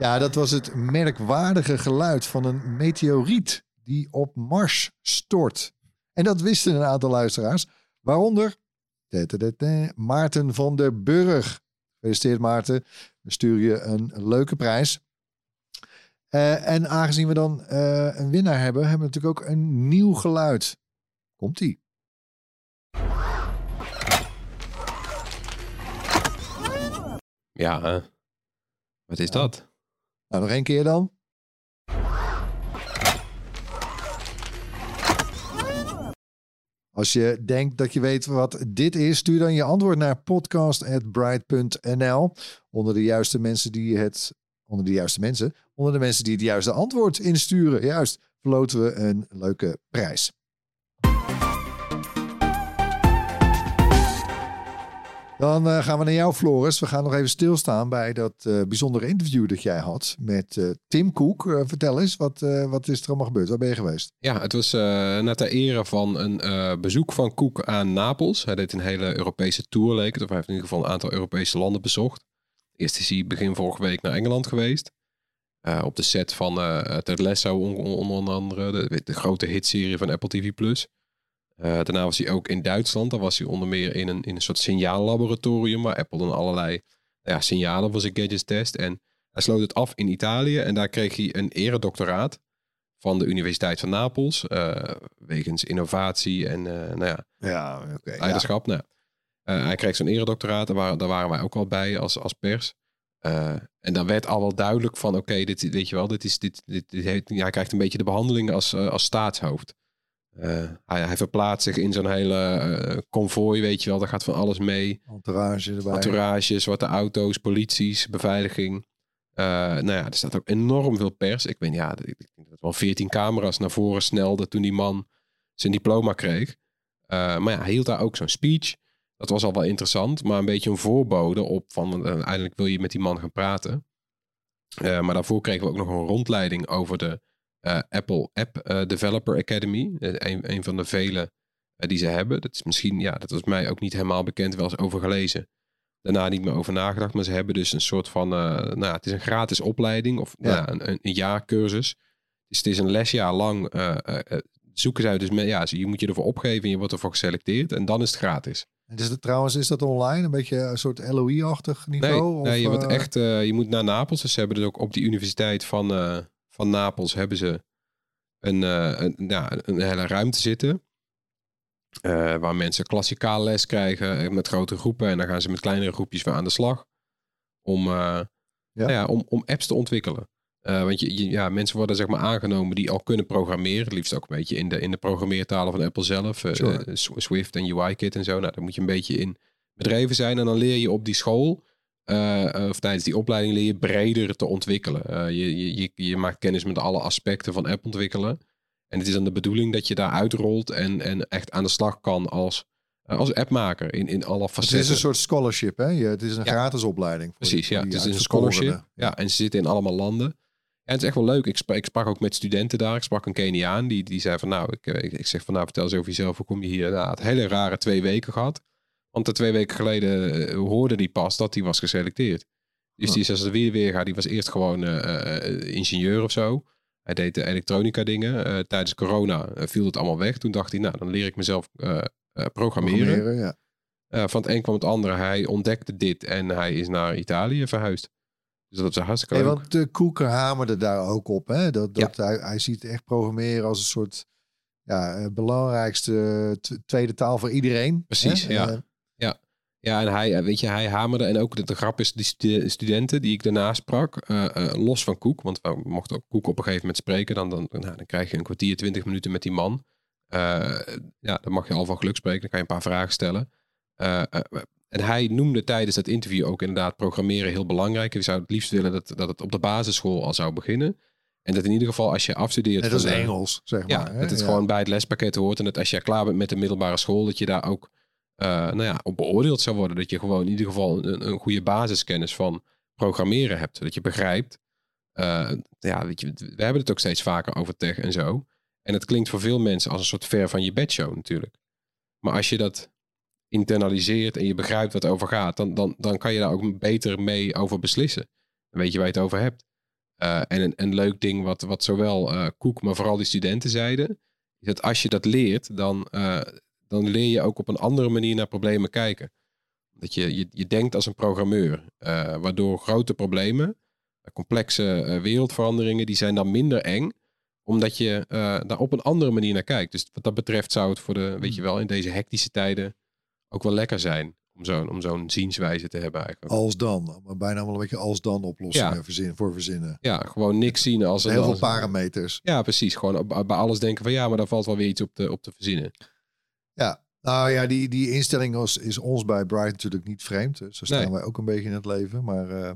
Speaker 1: Ja, dat was het merkwaardige geluid van een meteoriet die op Mars stort. En dat wisten een aantal luisteraars, waaronder Maarten van der Burg. Gefeliciteerd Maarten, we sturen je een leuke prijs. Eh, en aangezien we dan eh, een winnaar hebben, hebben we natuurlijk ook een nieuw geluid. Komt-ie.
Speaker 3: Ja, hè? wat is dat?
Speaker 1: Nou, nog één keer dan. Als je denkt dat je weet wat dit is, stuur dan je antwoord naar podcast.bright.nl. Onder de juiste mensen die het. Onder de juiste mensen. Onder de mensen die het juiste antwoord insturen. Juist, verloten we een leuke prijs. Dan eh, gaan we naar jou, Floris. We gaan nog even stilstaan bij dat eh, bijzondere interview dat jij had met eh, Tim. Eh, vertel eens, wat, wat is er allemaal gebeurd? Waar ben je geweest?
Speaker 3: Ja, het was net ter ere van een bezoek van Koek aan Napels. Hij deed een hele Europese tour, leek het. Of hij heeft in ieder geval een aantal Europese landen bezocht. Eerst is hij begin vorige week naar Engeland geweest. Op de set van eh Ted Lasso on- on- onder andere. De, de grote hitserie van Apple TV+. Eh, daarna was hij ook in Duitsland. Daar was hij onder meer in een, in een soort signaallaboratorium. Waar Apple dan allerlei nou ja, signalen voor zijn gadgets test. En hij sloot het af in Italië. En daar kreeg hij een eredoctoraat van de Universiteit van Napels. eh, wegens innovatie en eh, nou ja,
Speaker 1: Ja,
Speaker 3: leiderschap. Nou, hij kreeg zo'n eredoctoraat. Daar waren, daar waren wij ook al bij als, als pers. En dan werd al wel duidelijk van... oké, dit weet je wel, dit is, dit, dit, dit heeft, ja, hij krijgt een beetje de behandeling als, als staatshoofd. Eh, hij, hij verplaatst zich in zo'n hele konvooi, weet je wel. Daar gaat van alles mee.
Speaker 1: Entourage erbij.
Speaker 3: Entourage, zwarte auto's, polities, beveiliging. Eh, nou ja, er staat ook enorm veel pers. Ik weet ja, ik denk dat wel 14 camera's naar voren snelden toen die man zijn diploma kreeg. Maar ja, hij hield daar ook zo'n speech. Dat was al wel interessant, maar een beetje een voorbode op van uiteindelijk wil je met die man gaan praten. Maar daarvoor kregen we ook nog een rondleiding over de Apple App eh, Developer Academy. Eh, een, een van de vele eh, die ze hebben. Dat is misschien, ja, dat was mij ook niet helemaal bekend, wel eens over gelezen. Daarna niet meer over nagedacht, maar ze hebben dus een soort van, eh, nou ja, het is een gratis opleiding of
Speaker 1: Ja.
Speaker 3: nou een, een, een jaarcursus. Dus het is een lesjaar lang eh, eh, eh, zoeken zij dus, met, ja, je moet je ervoor opgeven en je wordt ervoor geselecteerd en dan is het gratis.
Speaker 1: Het, trouwens, is dat online? Een beetje een soort LOE-achtig
Speaker 3: Nee,
Speaker 1: niveau? of,
Speaker 3: nee je, wordt
Speaker 1: eh,
Speaker 3: echt, eh, je moet naar Napels. Dus ze hebben dus ook op die universiteit van, eh, van Napels hebben ze een, eh, een, ja, een hele ruimte zitten. eh, waar mensen klassikaal les krijgen eh, met grote groepen. En dan gaan ze met kleinere groepjes weer aan de slag. Om, nou ja, om, om apps te ontwikkelen. Want je, je- ja, mensen worden zeg maar aangenomen die al kunnen programmeren. Het liefst ook een beetje in de, in de programmeertalen van Apple zelf.
Speaker 1: Sure.
Speaker 3: Swift en UI-kit en zo. Nou, daar moet je een beetje in bedreven zijn. En dan leer je op die school, eh, of tijdens die opleiding, leer je breder te ontwikkelen. Eh, je, je, je, maakt kennis met alle aspecten van app ontwikkelen. En het is dan de bedoeling dat je daar uitrolt en, en echt aan de slag kan als, eh, als appmaker in, in alle
Speaker 1: Het
Speaker 3: facetten.
Speaker 1: is een soort scholarship, hè? Het is een
Speaker 3: Ja.
Speaker 1: gratis opleiding. voor
Speaker 3: Precies,
Speaker 1: die-
Speaker 3: ja. Het is een scholarship. Ja, en ze zitten in allemaal landen. En het is echt wel leuk. Ik sprak, ik sprak ook met studenten daar. Ik sprak een Keniaan. Die, die zei van nou, ik, ik, ik zeg van nou, vertel eens over jezelf. Hoe kom je hier? Nou, het hele rare twee weken gehad. Want de twee weken geleden eh, hoorde die pas dat hij was geselecteerd. Dus die weer gaat. Die was eerst gewoon eh, eh, ingenieur of zo. Hij deed de elektronica dingen. Tijdens corona viel het allemaal weg. Toen dacht hij, nou, dan leer ik mezelf programmeren.
Speaker 1: Programmeren, ja.
Speaker 3: Van het een kwam het andere. Hij ontdekte dit en hij is naar Italië verhuisd. Dus dat is hartstikke
Speaker 1: Hey,
Speaker 3: leuk.
Speaker 1: want de Koeker hamerde daar ook op. Hè? Dat, dat hij, hij ziet echt programmeren als een soort ja, belangrijkste tweede taal voor iedereen.
Speaker 3: Precies,
Speaker 1: hè?
Speaker 3: ja. Ja, en hij, eh, weet je, hij hamerde. En ook de, de grap is, die stu- studenten die ik daarna sprak, eh, eh, los van Koek, want we mochten ook Koek op een gegeven moment spreken, dan, dan, nou, dan krijg je een kwartier, twintig minuten met die man. Ja, dan mag je al van geluk spreken, dan kan je een paar vragen stellen. En hij noemde tijdens dat interview ook inderdaad programmeren heel belangrijk. We zouden het liefst willen dat, dat het op de basisschool al zou beginnen. En dat in ieder geval als je afstudeert...
Speaker 1: Net als
Speaker 3: van de-
Speaker 1: Engels, zeg
Speaker 3: Ja,
Speaker 1: maar. hè?
Speaker 3: dat het
Speaker 1: Ja.
Speaker 3: gewoon bij het lespakket hoort. En dat als je klaar bent met de middelbare school, dat je daar ook nou ja, op beoordeeld zou worden. Dat je gewoon in ieder geval een, een goede basiskennis van programmeren hebt. Zodat je begrijpt. eh, ja, weet je, we hebben het ook steeds vaker over tech en zo. En het klinkt voor veel mensen als een soort ver van je bedshow natuurlijk. Maar als je dat internaliseert en je begrijpt wat over gaat, dan, dan, dan kan je daar ook beter mee over beslissen. Dan weet je waar je het over hebt. Eh, en een, leuk ding wat, wat zowel eh Koek, maar vooral die studenten zeiden, is dat als je dat leert, dan, eh, dan leer je ook op een andere manier naar problemen kijken. Dat je, je, je denkt als een programmeur, eh, waardoor grote problemen, complexe eh, wereldveranderingen, die zijn dan minder eng, omdat je eh, daar op een andere manier naar kijkt. Dus wat dat betreft zou het voor de, weet je wel, in deze hectische tijden ook wel lekker zijn om zo'n om zo'n zienswijze te hebben eigenlijk.
Speaker 1: Als dan. Maar bijna wel een beetje als dan oplossingen
Speaker 3: Ja.
Speaker 1: verzin, voor verzinnen.
Speaker 3: Ja, gewoon niks zien als
Speaker 1: Heel veel
Speaker 3: als-
Speaker 1: parameters.
Speaker 3: Ja, precies. Gewoon bij alles denken van ja, maar daar valt wel weer iets op te, op te verzinnen.
Speaker 1: Ja, nou ja, die, die instelling was, is ons bij Bright natuurlijk niet vreemd. Zo staan
Speaker 3: Nee.
Speaker 1: wij ook een beetje in het leven. Maar eh,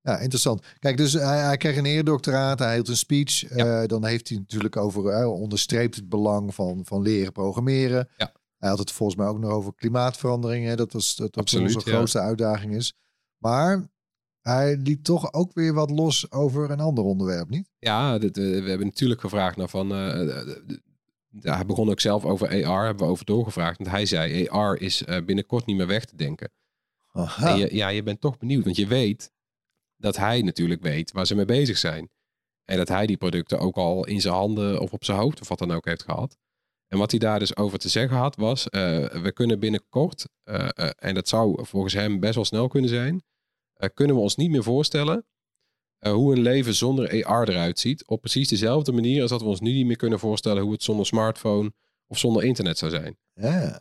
Speaker 1: ja, interessant. Kijk, dus hij, hij kreeg een eerdoctoraat, hij hield een speech. Eh, dan heeft hij natuurlijk over, eh, onderstreept het belang van, van leren programmeren.
Speaker 3: Ja.
Speaker 1: Hij had het volgens mij ook nog over klimaatverandering. Hè? Dat, was, dat, dat
Speaker 3: Absoluut,
Speaker 1: onze
Speaker 3: ja.
Speaker 1: grootste uitdaging is. Maar hij liet toch ook weer wat los over een ander onderwerp, niet?
Speaker 3: Ja, dit, we hebben natuurlijk gevraagd naar van. Ja, hij begon ook zelf over AR, hebben we over doorgevraagd. Want hij zei: AR is eh, binnenkort niet meer weg te denken.
Speaker 1: Aha.
Speaker 3: En je, ja, je bent toch benieuwd, want je weet dat hij natuurlijk weet waar ze mee bezig zijn. En dat hij die producten ook al in zijn handen of op zijn hoofd of wat dan ook heeft gehad. En wat hij daar dus over te zeggen had was, eh, we kunnen binnenkort, eh, en dat zou volgens hem best wel snel kunnen zijn, kunnen we ons niet meer voorstellen eh, hoe een leven zonder AR eruit ziet. Op precies dezelfde manier als dat we ons nu niet meer kunnen voorstellen hoe het zonder smartphone of zonder internet zou zijn.
Speaker 1: Ja.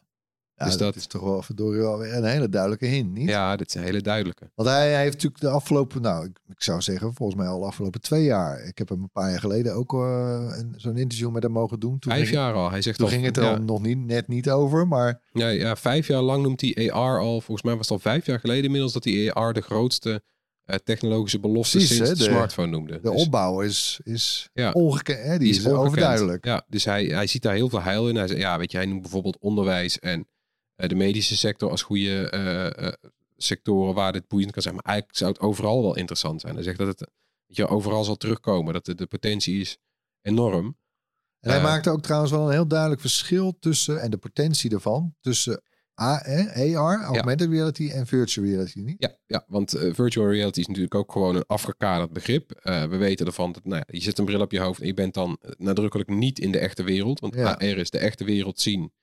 Speaker 1: Ja,
Speaker 3: Dus
Speaker 1: dat,
Speaker 3: dat-
Speaker 1: is toch wel verdorie wel weer een hele duidelijke hint, niet?
Speaker 3: Ja, dit is een hele duidelijke.
Speaker 1: Want hij, hij heeft natuurlijk de afgelopen, nou, ik, ik zou zeggen, volgens mij al de afgelopen twee jaar. Ik heb hem een paar jaar geleden ook een- zo'n interview met hem mogen doen. Toen
Speaker 3: Vijf jaar al. Hij zegt
Speaker 1: Toen
Speaker 3: al,
Speaker 1: ging het er
Speaker 3: ja.
Speaker 1: nog niet, net niet over, maar
Speaker 3: Ja, ja, vijf jaar lang noemt hij AR al. Volgens mij was het al vijf jaar geleden inmiddels dat hij AR de grootste technologische belofte
Speaker 1: Precies,
Speaker 3: sinds
Speaker 1: hè,
Speaker 3: de,
Speaker 1: de-
Speaker 3: smartphone noemde.
Speaker 1: de
Speaker 3: Dus
Speaker 1: opbouw is, is
Speaker 3: Ja.
Speaker 1: ongekend. Hè? Die,
Speaker 3: die
Speaker 1: is, overduidelijk.
Speaker 3: Ja, dus hij, hij ziet daar heel veel heil in. Hij, zegt, ja, weet je, hij noemt bijvoorbeeld onderwijs en eh, de medische sector als goede eh, eh, sectoren waar dit boeiend kan zijn. Maar eigenlijk zou het overal wel interessant zijn. Hij zegt dat het weet je, overal zal terugkomen. Dat de, de potentie is enorm.
Speaker 1: En hij
Speaker 3: Eh,
Speaker 1: maakte ook trouwens wel een heel duidelijk verschil tussen, en de potentie ervan, tussen AR, augmented reality en virtual reality. Niet?
Speaker 3: Ja, ja want eh, virtual reality is natuurlijk ook gewoon een afgekaderd begrip. Eh, we weten ervan dat nou ja, je zet een bril op je hoofd en je bent dan eh, nadrukkelijk niet in de echte wereld. Want
Speaker 1: Ja.
Speaker 3: AR is de echte wereld zien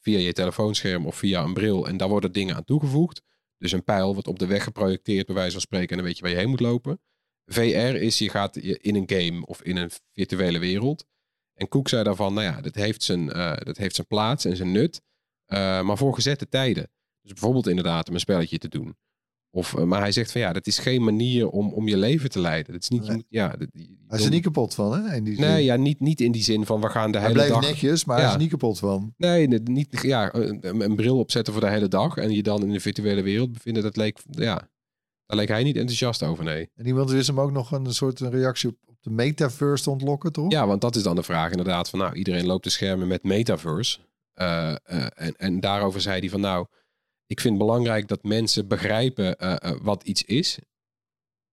Speaker 3: via je telefoonscherm of via een bril. En daar worden dingen aan toegevoegd. Dus een pijl wordt op de weg geprojecteerd, bij wijze van spreken, en dan weet je waar je heen moet lopen. VR is, je gaat in een game of in een virtuele wereld. En Koek zei daarvan, nou ja, dat heeft zijn, dat heeft zijn plaats en zijn nut. Eh, maar voor gezette tijden. Dus bijvoorbeeld inderdaad om een spelletje te doen. Of, eh, maar hij zegt van ja, dat is geen manier om, om je leven te leiden. Dat is niet, je
Speaker 1: Nee.
Speaker 3: ja, dat, je-
Speaker 1: Hij is er niet kapot van, hè? In die zin.
Speaker 3: Nee, ja, niet, niet in die zin van we gaan de
Speaker 1: hij
Speaker 3: hele dag...
Speaker 1: netjes, maar hij is er niet kapot van.
Speaker 3: Nee, nee, niet, ja, een, een bril opzetten voor de hele dag en je dan in de virtuele wereld bevinden, dat leek, ja, daar leek hij niet enthousiast over, nee.
Speaker 1: En iemand wist hem ook nog een soort een reactie op, op de metaverse te ontlokken, toch?
Speaker 3: Ja, want dat is dan de vraag inderdaad van nou, iedereen loopt de schermen met metaverse. Eh, eh, en, en daarover zei hij van nou, ik vind het belangrijk dat mensen begrijpen eh, wat iets is.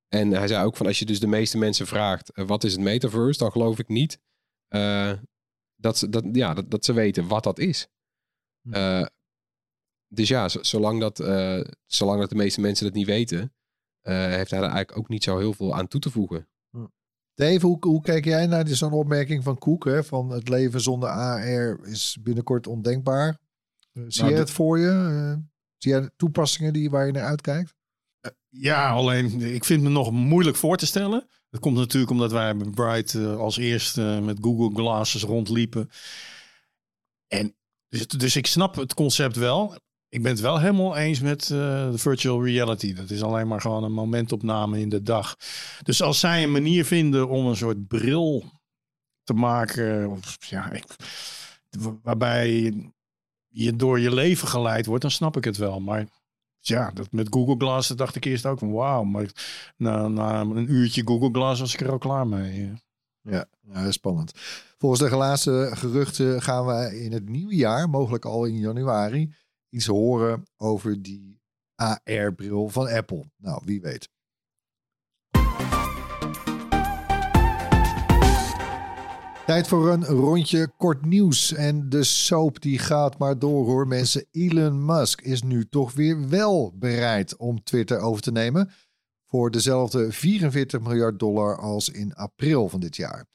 Speaker 3: En hij zei ook van als je dus de meeste mensen vraagt wat is het metaverse, dan geloof ik niet dat, ze, dat, ja, dat, dat ze weten wat dat is.
Speaker 1: Hm.
Speaker 3: Dus ja, zolang dat, zolang dat de meeste mensen dat niet weten, heeft hij er eigenlijk ook niet zo heel veel aan toe te voegen.
Speaker 1: Dave, hoe, hoe kijk jij naar die- zo'n opmerking van Koek? Hè, van het leven zonder AR is binnenkort ondenkbaar. Eh, zie
Speaker 2: Nou,
Speaker 1: je het voor je? Eh, zie jij toepassingen die, waar je naar uitkijkt?
Speaker 2: Ja, alleen ik vind me nog moeilijk voor te stellen. Dat komt natuurlijk omdat wij bij Bright eh, als eerste met Google Glasses rondliepen. En dus, dus ik snap het concept wel. Ik ben het wel helemaal eens met eh, de virtual reality. Dat is alleen maar gewoon een momentopname in de dag. Dus als zij een manier vinden om een soort bril te maken, of, ja, ik, waarbij je door je leven geleid wordt, dan snap ik het wel. Maar ja, dat met Google Glass, dacht ik eerst ook van wauw. Maar na, na een uurtje Google Glass was ik er al klaar mee.
Speaker 1: Ja, ja, spannend. Volgens de laatste geruchten gaan we in het nieuwe jaar, mogelijk al in januari, horen over die AR-bril van Apple. Nou, wie weet. Tijd voor een rondje kort nieuws. En de soap die gaat maar door hoor mensen. Elon Musk is nu toch weer wel bereid om Twitter over te nemen. voor dezelfde 44 miljard dollar als in april van dit jaar.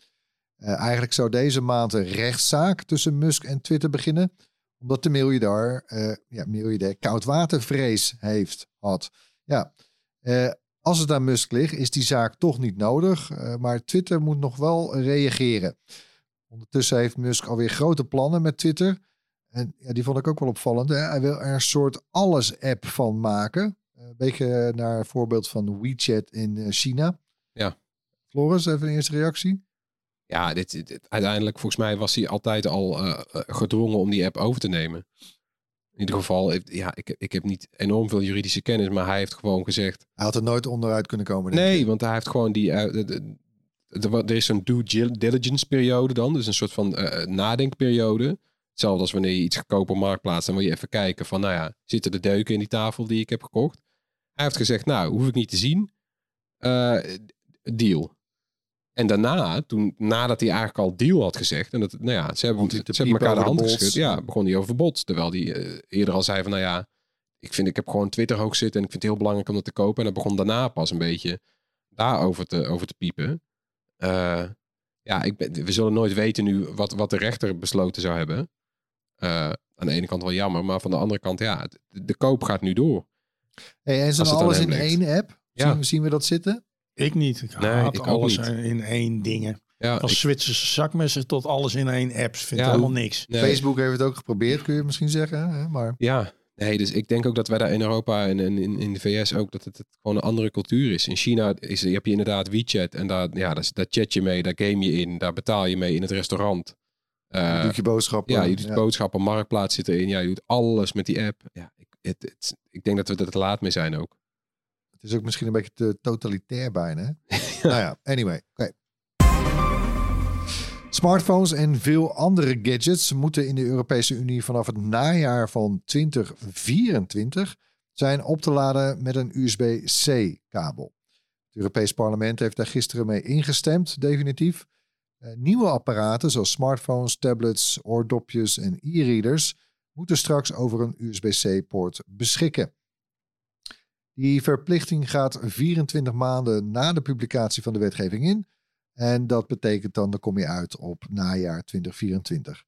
Speaker 1: Eh, eigenlijk zou deze maand een rechtszaak tussen Musk en Twitter beginnen, omdat de miljardair, eh ja, miljardair koudwatervrees heeft had. Ja, eh, als het aan Musk ligt, is die zaak toch niet nodig, eh, maar Twitter moet nog wel reageren. Ondertussen heeft Musk alweer grote plannen met Twitter. En ja, die vond ik ook wel opvallend. Hè? Hij wil er een soort alles-app van maken. Een beetje naar voorbeeld van WeChat in China.
Speaker 3: Ja.
Speaker 1: Floris, even een eerste reactie.
Speaker 3: Ja, dit, uiteindelijk volgens mij was hij altijd al eh, eh, gedwongen om die app over te nemen. In ieder geval, ik- ja, ik, ik heb niet enorm veel juridische kennis, maar hij heeft gewoon gezegd...
Speaker 1: Hij had er nooit onderuit kunnen komen.
Speaker 3: Nee,
Speaker 1: ik.
Speaker 3: want hij heeft gewoon die... eh, de- de- de- er is zo'n due diligence periode dan, dus een soort van nadenkperiode. Hetzelfde als wanneer je iets kopen op Marktplaats, dan wil je even kijken van, nou ja, zitten de deuken in die tafel die ik heb gekocht? Hij heeft gezegd, nou, hoef ik niet te zien. Deal. En daarna, toen, nadat hij eigenlijk al deal had gezegd, en dat, nou ja, ze hebben, ze hebben elkaar de hand
Speaker 1: de
Speaker 3: geschud. Ja, begon hij over bots. Terwijl hij eh, eerder al zei van, nou ja, ik vind, ik heb gewoon Twitter hoog zitten en ik vind het heel belangrijk om dat te kopen. En dan begon daarna pas een beetje daarover te, over te piepen. Eh, ja, ik ben, we zullen nooit weten nu wat, wat de rechter besloten zou hebben. Eh, aan de ene kant wel jammer, maar van de andere kant, ja, de, de koop gaat nu door.
Speaker 1: Hey, en
Speaker 3: aan
Speaker 1: alles in één app?
Speaker 3: Ja.
Speaker 1: Zien, zien we dat zitten?
Speaker 2: Ik niet. Ik
Speaker 3: Nee,
Speaker 2: haat
Speaker 3: ik
Speaker 2: alles
Speaker 3: niet.
Speaker 2: in één dingen.
Speaker 3: Ja,
Speaker 2: Als
Speaker 3: ik-
Speaker 2: Zwitserse zakmessen tot alles in één app. Vind ik
Speaker 3: Ja.
Speaker 2: helemaal niks.
Speaker 3: nee.
Speaker 1: Facebook heeft het ook geprobeerd, kun je misschien zeggen. Hè? Maar
Speaker 3: Ja, nee, dus ik denk ook dat wij daar in Europa en en in, in de VS ook, dat het, het gewoon een andere cultuur is. In China is, je heb je inderdaad WeChat en daar, ja, daar, daar chat je mee, daar game je in, daar betaal je mee in het restaurant. Eh,
Speaker 1: je doet je boodschappen.
Speaker 3: ja, je doet boodschappen, marktplaats zit erin, ja, je doet alles met die app. Ja, ik, het, het- ik denk dat we er te laat mee zijn ook.
Speaker 1: Het is ook misschien een beetje te totalitair bijna. (laughs) Nou ja, anyway. oké. Smartphones en veel andere gadgets moeten in de Europese Unie vanaf het najaar van 2024 zijn op te laden met een USB-C-kabel. Het Europees Parlement heeft daar gisteren mee ingestemd, definitief. Eh, nieuwe apparaten zoals smartphones, tablets, oordopjes en e-readers moeten straks over een USB-C-poort beschikken. Die verplichting gaat 24 maanden na de publicatie van de wetgeving in. En dat betekent dan, dan kom je uit op najaar 2024.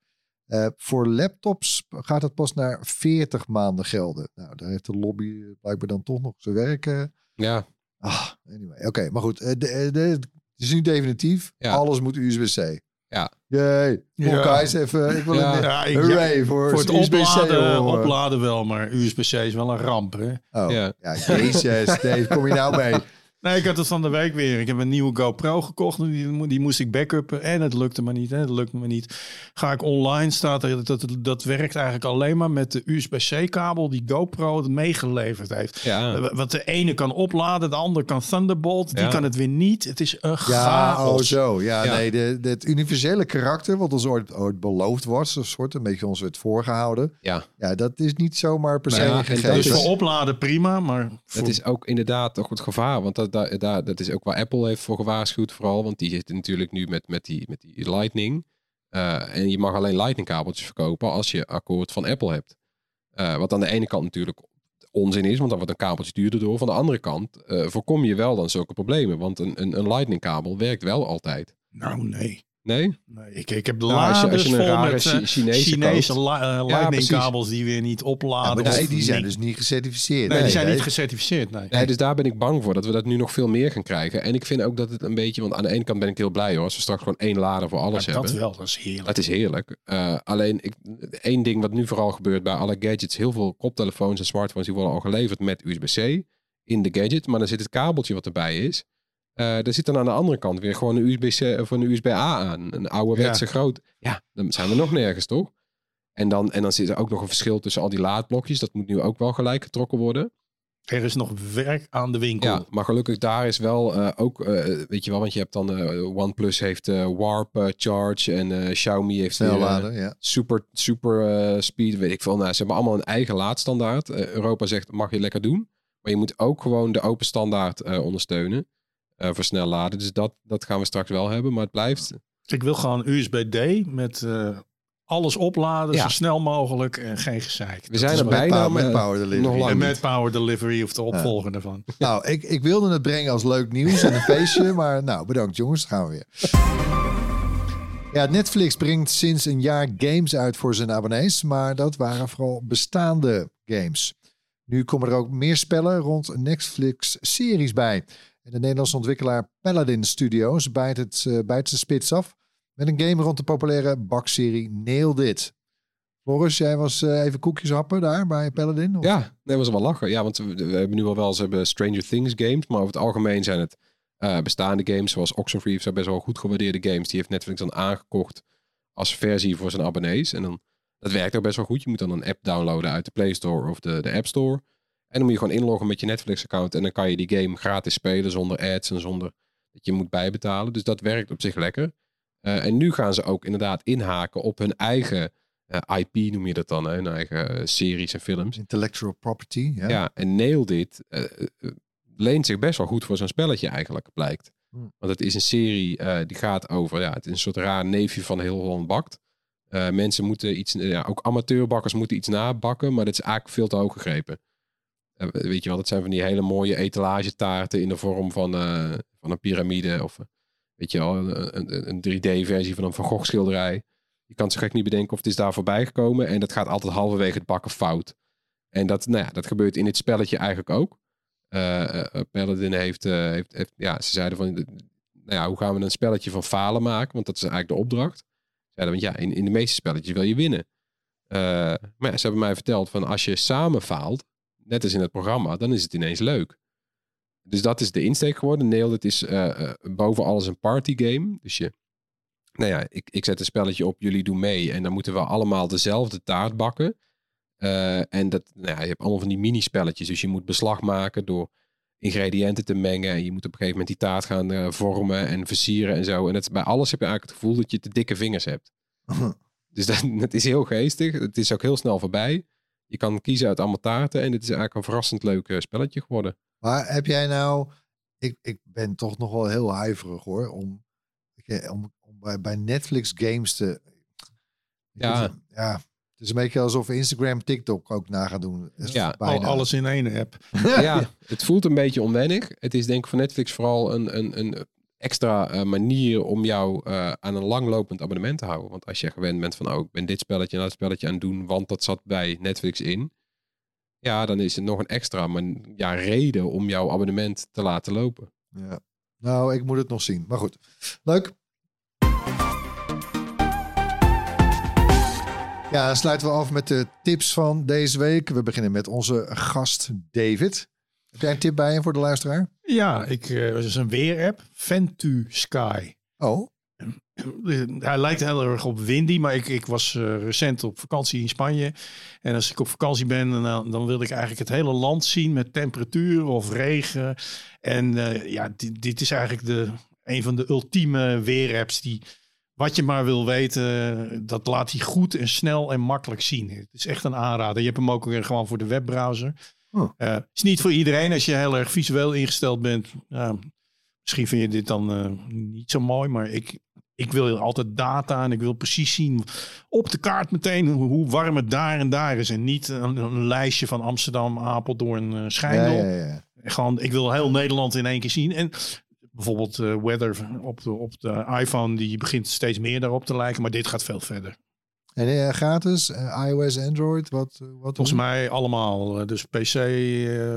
Speaker 1: Eh, voor laptops gaat het pas naar 40 maanden gelden. Nou, daar heeft de lobby blijkbaar dan toch nog zijn werk. eh.
Speaker 3: Ja,
Speaker 1: Ah, anyway, oké, maar goed. eh, het is nu definitief.
Speaker 3: Ja.
Speaker 1: Alles moet USB-C.
Speaker 3: Ja.
Speaker 1: On,
Speaker 2: Ja.
Speaker 1: guys, even. Ik wil
Speaker 3: Ja.
Speaker 1: een
Speaker 2: Ja, ik,
Speaker 1: hooray voor,
Speaker 2: voor het
Speaker 1: USB-C.
Speaker 2: opladen, opladen wel, maar USB-C is wel een ramp. Hè?
Speaker 1: Oh, ja.
Speaker 3: Ja.
Speaker 1: jezus. Dave, kom je nou mee? (laughs)
Speaker 2: Nee, ik had het van de week weer. Ik heb een nieuwe GoPro gekocht. Die, die moest ik backuppen en het lukte me niet. Hè. Het lukte me niet. Ga ik online, staat er dat, dat, dat werkt eigenlijk alleen maar met de USB-C-kabel die GoPro het meegeleverd heeft.
Speaker 3: ja.
Speaker 2: Want de ene kan opladen, de ander kan Thunderbolt. Die
Speaker 3: Ja.
Speaker 2: kan het weer niet. Het is een
Speaker 1: Ja,
Speaker 2: chaos.
Speaker 1: oh zo. Ja,
Speaker 3: Ja.
Speaker 1: nee, de, de- het universele karakter, wat ons ooit, ooit beloofd was, een soort een beetje ons werd voorgehouden.
Speaker 3: ja.
Speaker 1: Ja, dat is niet zomaar per se
Speaker 3: ja, en
Speaker 1: gegeven.
Speaker 2: Dus voor opladen prima, maar voor...
Speaker 3: Het is ook inderdaad toch het gevaar. Want dat, dat, dat, is ook waar Apple heeft voor gewaarschuwd vooral. Want die zitten natuurlijk nu met, met, die, met die Lightning. Eh, en je mag alleen Lightning kabeltjes verkopen als je akkoord van Apple hebt. Eh, wat aan de ene kant natuurlijk onzin is, want dan wordt een kabeltje duurder door. Van de andere kant eh, voorkom je wel dan zulke problemen. Want een, een, een Lightning kabel werkt wel altijd.
Speaker 2: Nou, nee.
Speaker 3: Nee?
Speaker 2: nee ik, ik heb de
Speaker 3: Nou, als je- als een
Speaker 2: vol
Speaker 3: rare
Speaker 2: met eh,
Speaker 3: Chinese
Speaker 2: Chinese eh,
Speaker 3: Ja,
Speaker 2: die weer niet
Speaker 1: Ja,
Speaker 2: opladen.
Speaker 1: nee, die zijn dus niet gecertificeerd.
Speaker 2: Nee, die zijn
Speaker 1: nee.
Speaker 2: niet gecertificeerd. Nee.
Speaker 3: Nee, dus daar ben ik bang voor dat we dat nu nog veel meer gaan krijgen. En ik vind ook dat het een beetje, want aan de ene kant ben ik heel blij hoor, als we straks gewoon één lader voor alles
Speaker 2: Ja,
Speaker 3: hebben.
Speaker 2: dat wel, dat is heerlijk.
Speaker 3: Het is heerlijk. Eh, alleen ik, één ding wat nu vooral gebeurt bij alle gadgets, heel veel koptelefoons en smartphones die worden al geleverd met USB-C in de gadget, maar dan zit het kabeltje wat erbij is. Eh daar zit dan aan de andere kant weer gewoon een USB-C of een USB-A aan. Een ouderwetse groot. Ja, dan zijn we nog nergens toch? En dan, en dan zit er ook nog een verschil tussen al die laadblokjes. Dat moet nu ook wel gelijk getrokken worden.
Speaker 2: Er is nog werk aan de winkel.
Speaker 3: Ja, maar gelukkig daar is wel eh, ook, eh, weet je wel, want je hebt dan eh, OnePlus heeft Warp Charge en Xiaomi heeft
Speaker 1: ja.
Speaker 3: super, super speed, weet ik veel. Nou, ze hebben allemaal een eigen laadstandaard. Europa zegt, mag je lekker doen. Maar je moet ook gewoon de open standaard ondersteunen eh, voor snel laden. Dus dat, dat gaan we straks wel hebben, maar het blijft...
Speaker 2: Ik wil gewoon USB-D met eh, Alles opladen,
Speaker 3: Ja.
Speaker 2: zo snel mogelijk en geen gezeik.
Speaker 3: We zijn er bijna,
Speaker 1: power- met power delivery.
Speaker 3: nog
Speaker 2: En met
Speaker 3: niet.
Speaker 2: Power Delivery of de opvolger daarvan. (laughs)
Speaker 1: Nou, ik, ik wilde het brengen als leuk nieuws en een feestje. (laughs) Maar nou, bedankt jongens. Dan gaan we weer. Ja, Netflix brengt sinds een jaar games uit voor zijn abonnees. Maar dat waren vooral bestaande games. Nu komen er ook meer spellen rond Netflix-series bij. En de Nederlandse ontwikkelaar Paladin Studios bijt, het, bijt zijn spits af... met een game rond de populaire bakserie Nailed It. Floris, jij was eh, even koekjes happen daar bij Paladin? Of?
Speaker 3: Ja, dat was wel lachen. Ja, want we, hebben nu al wel eens hebben Stranger Things games, maar over het algemeen zijn het eh, bestaande games, zoals Oxenfree zijn best wel goed gewaardeerde games. Die heeft Netflix dan aangekocht als versie voor zijn abonnees. En dan, dat werkt ook best wel goed. Je moet dan een app downloaden uit de Play Store of de, de App Store. En dan moet je gewoon inloggen met je Netflix-account en dan kan je die game gratis spelen zonder ads en zonder dat je moet bijbetalen. Dus dat werkt op zich lekker. Eh, en nu gaan ze ook inderdaad inhaken op hun eigen eh, IP, noem je dat dan, hè? hun eigen eh, series en films.
Speaker 1: Intellectual property. Ja.
Speaker 3: Ja, en Nailed It eh, eh, leent zich best wel goed voor zo'n spelletje eigenlijk, blijkt.
Speaker 1: Hmm.
Speaker 3: Want het is een serie die gaat over, ja, het is een soort raar neefje van heel Holland Bakt. Mensen moeten iets, ja, ook amateurbakkers moeten iets nabakken, maar dat is eigenlijk veel te hoog gegrepen. Weet je wel, dat zijn van die hele mooie etalagetaarten in de vorm van, eh, van een piramide of eh, weet je wel, een, een, een 3D-versie van een Van Gogh schilderij. Je kan zo gek niet bedenken of het is daar voorbij gekomen en dat gaat altijd halverwege het bakken fout. En dat, nou ja, dat gebeurt in dit spelletje eigenlijk ook. Eh, Paladin heeft, heeft, heeft, ja, ze zeiden van, nou ja, hoe gaan we een spelletje van falen maken? Want dat is eigenlijk de opdracht. Ze zeiden, want ja, in, in de meeste spelletjes wil je winnen. Maar ja, ze hebben mij verteld van, als je samen faalt, net als in het programma, dan is het ineens leuk. Dus dat is de insteek geworden. Nailed It is eh, eh, boven alles een party game. Dus je, nou ja, ik, ik zet een spelletje op, jullie doen mee. En dan moeten we allemaal dezelfde taart bakken. Eh, en dat, nou ja, je hebt allemaal van die mini-spelletjes. Dus je moet beslag maken door ingrediënten te mengen. En je moet op een gegeven moment die taart gaan vormen en versieren en zo. En het, bij alles heb je eigenlijk het gevoel dat je te dikke vingers hebt. (laughs) Dus dat, het is heel geestig. Het is ook heel snel voorbij. Je kan kiezen uit allemaal taarten. En het is eigenlijk een verrassend leuk eh, spelletje geworden.
Speaker 1: Maar heb jij nou... Ik, ik ben toch nog wel heel huiverig hoor. Om, ik- om, om bij, bij Netflix games te...
Speaker 3: Ja.
Speaker 1: ja. Het is een beetje alsof Instagram, TikTok ook na gaan doen.
Speaker 3: Ja,
Speaker 1: bijna.
Speaker 2: alles in één app. (laughs)
Speaker 3: ja, het voelt een beetje onwennig. Het is denk ik voor Netflix vooral een, een, een extra eh, manier om jou eh, aan een langlopend abonnement te houden. Want als je gewend bent van, oh, ik ben dit spelletje en dat spelletje aan doen, want dat zat bij Netflix in. Ja, dan is het nog een extra man, ja, reden om jouw abonnement te laten lopen.
Speaker 1: Ja. Nou, ik moet het nog zien. Maar goed, leuk. Ja, sluiten we af met de tips van deze week. We beginnen met onze gast David. Heb jij een tip bij je voor de luisteraar?
Speaker 2: Ja, ik, eh, het is een weerapp. Ventu Sky.
Speaker 1: Oh, (clears throat)
Speaker 2: Hij lijkt heel erg op Windy, maar ik, ik was eh, recent op vakantie in Spanje. En als ik op vakantie ben, dan, dan wil ik eigenlijk het hele land zien met temperatuur of regen. En eh, ja, dit, dit is eigenlijk de, een van de ultieme weerapps die wat je maar wil weten, dat laat hij goed en snel en makkelijk zien. Het is echt een aanrader. Je hebt hem ook weer gewoon voor de webbrowser.
Speaker 1: Oh.
Speaker 2: Eh, is niet voor iedereen als je heel erg visueel ingesteld bent. Ja, misschien vind je dit dan eh, niet zo mooi, maar ik, ik wil altijd data en ik wil precies zien op de kaart meteen hoe, hoe warm het daar en daar is. En niet een, een lijstje van Amsterdam, Apeldoorn, eh
Speaker 1: ja,
Speaker 2: Schijndel.
Speaker 1: ja, ja.
Speaker 2: Gewoon, ik wil heel Nederland in één keer zien. En bijvoorbeeld weather op de, op de iPhone, die begint steeds meer daarop te lijken. Maar dit gaat veel verder.
Speaker 1: En eh, gratis, eh, iOS, Android, wat? eh, wat
Speaker 2: Volgens mij allemaal. Dus PC,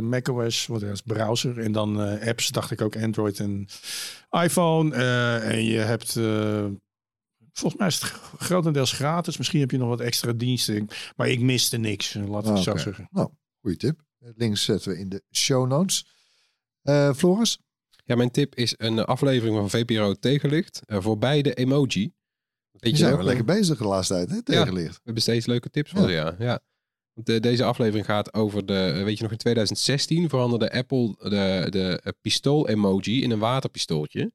Speaker 2: macOS, wat is browser. En dan eh, apps, dacht ik ook Android en iPhone. Eh, en je hebt... eh, Volgens mij is het grotendeels gratis. Misschien heb je nog wat extra diensten. Maar ik miste niks, laat ik het
Speaker 1: Ah,
Speaker 2: zo zeggen.
Speaker 1: Nou, goede tip. Links zetten we in de show notes. Eh Floris?
Speaker 3: Ja, mijn tip is een aflevering van VPRO Tegenlicht eh, voor beide emoji. Weet
Speaker 1: Je
Speaker 3: je
Speaker 1: zijn wel lekker bezig de laatste tijd, hè? Tegenlicht.
Speaker 3: We hebben steeds leuke tips voor ja. ja. Want eh, deze aflevering gaat over de, eh, weet je nog, in 2016 veranderde Apple de, de eh, pistool-emoji in een waterpistooltje.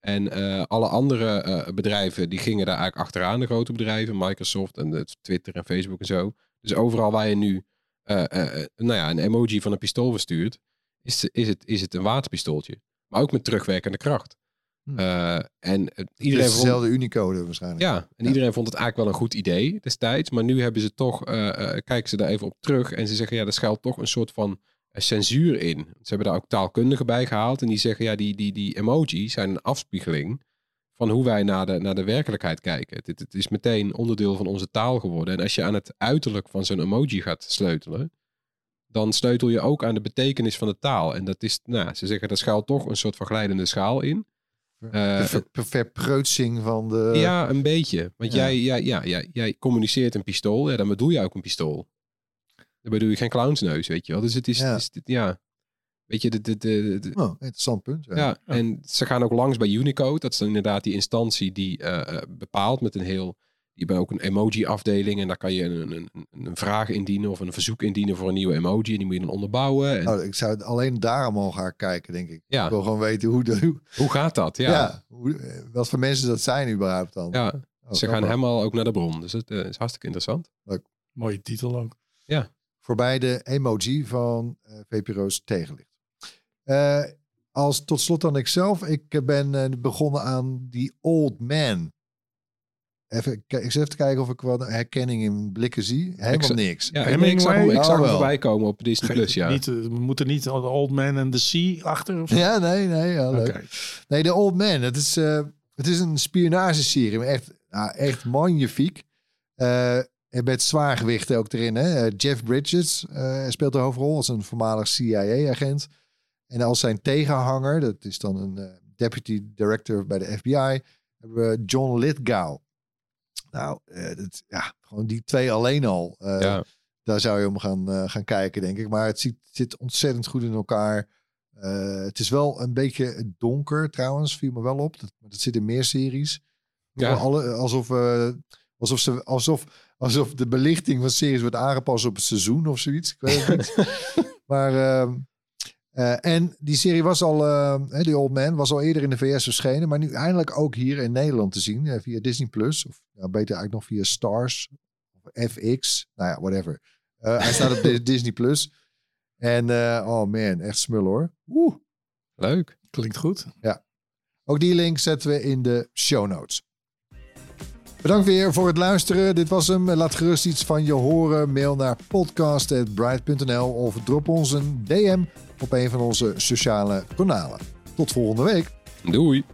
Speaker 3: En eh, alle andere eh, bedrijven die gingen daar eigenlijk achteraan, de grote bedrijven, Microsoft en Twitter en Facebook en zo. Dus overal waar je nu eh, eh, eh, nou ja, een emoji van een pistool verstuurt, is, is, het, is het een waterpistooltje. Maar ook met terugwerkende kracht.
Speaker 1: Hm.
Speaker 3: Eh, en
Speaker 1: Iedereen
Speaker 3: vond,
Speaker 1: dezelfde Unicode waarschijnlijk.
Speaker 3: ja, en iedereen vond het eigenlijk wel een goed idee destijds. Maar nu hebben ze toch, eh, eh, kijken ze daar even op terug. En ze zeggen, ja, er schuilt toch een soort van censuur in. Ze hebben daar ook taalkundigen bij gehaald. En die zeggen, ja, die, die, die emojis zijn een afspiegeling van hoe wij naar de, naar de werkelijkheid kijken. Het, het is meteen onderdeel van onze taal geworden. En als je aan het uiterlijk van zo'n emoji gaat sleutelen, dan sleutel je ook aan de betekenis van de taal. En dat is, nou, ze zeggen, daar schuilt toch een soort van glijdende schaal in. Eh,
Speaker 1: ver- ver- verpreutsing van de...
Speaker 3: ja, een beetje. Want
Speaker 1: ja.
Speaker 3: Jij, jij, ja, jij, jij communiceert een pistool. Ja, dan bedoel je ook een pistool. Dan bedoel je geen clownsneus, weet je wel. Dus het is,
Speaker 1: Ja.
Speaker 3: is, ja. weet je, de, de, de, de-
Speaker 1: Oh, interessant punt. Ja.
Speaker 3: ja. en ze gaan ook langs bij Unicode. Dat is dan inderdaad die instantie die eh, eh, bepaalt met een heel... Je hebt ook een emoji-afdeling en daar kan je een, een, een, een vraag indienen of een verzoek indienen voor een nieuwe emoji. En die moet je dan onderbouwen. En,
Speaker 1: Oh, ik zou het alleen daarom al gaan kijken, denk ik.
Speaker 3: Ja.
Speaker 1: Ik wil gewoon weten hoe de, hoe-
Speaker 3: gaat dat?
Speaker 1: ja.
Speaker 3: Ja,
Speaker 1: hoe, eh, wat voor mensen dat zijn überhaupt dan.
Speaker 3: ja.
Speaker 1: Oh,
Speaker 3: ze gaan helemaal ook naar de bron. Dus het eh, is hartstikke interessant.
Speaker 2: Mooie titel ook.
Speaker 1: Voorbij de emoji van eh VPRO's tegenlicht. Eh, als tot slot dan ikzelf. Ik ben begonnen aan die Old Man. Even, ik zit even te kijken of ik wel een herkenning in blikken zie. Helemaal
Speaker 3: zou-
Speaker 1: niks.
Speaker 3: Ja, ik,
Speaker 2: Hemingway?
Speaker 3: ik zag hem, ik
Speaker 1: Oh,
Speaker 3: zag hem
Speaker 1: wel.
Speaker 3: voorbij komen op Disney Plus, ja.
Speaker 2: Niet, eh, we moeten niet de Old Man and the Sea achter of zo?
Speaker 1: Ja, nee, nee. Ja, leuk.
Speaker 2: Oké.
Speaker 1: Nee, de Old Man. Het is, eh, het is een spionageserie. maar Echt, nou, echt magnifiek. Eh, en met zwaargewichten ook erin. Hè? Jeff Bridges eh, speelt de hoofdrol als een voormalig CIA-agent. En als zijn tegenhanger, dat is dan een eh, deputy director bij de FBI, hebben we John Lithgow. Nou, eh, dat, ja, gewoon die twee alleen al. eh,
Speaker 3: ja.
Speaker 1: daar zou je om gaan, eh, gaan kijken, denk ik. Maar het ziet, zit ontzettend goed in elkaar. Het is wel een beetje donker trouwens, viel me wel op. Dat, dat zit in meer series.
Speaker 3: Ja.
Speaker 1: Alle, alsof, alsof, ze, alsof, alsof de belichting van series wordt aangepast op het seizoen of zoiets. Ik weet het (laughs) niet. maar, ehm, eh, en die serie was al, eh, hè, die Old Man, was al eerder in de VS verschenen. Maar nu eindelijk ook hier in Nederland te zien eh, via Disney+. Plus Of nou, beter eigenlijk nog via Stars of FX. Nou ja, whatever. Eh, hij staat op (laughs) Di- Disney+. Plus. En eh, oh man, echt smul hoor. Oeh.
Speaker 3: Leuk.
Speaker 2: Klinkt goed.
Speaker 1: Ook die link zetten we in de show notes. Bedankt weer voor het luisteren. Dit was hem. Laat gerust iets van je horen. Mail naar podcast.bright.nl of drop ons een DM op een van onze sociale kanalen. Tot volgende week.
Speaker 3: Doei.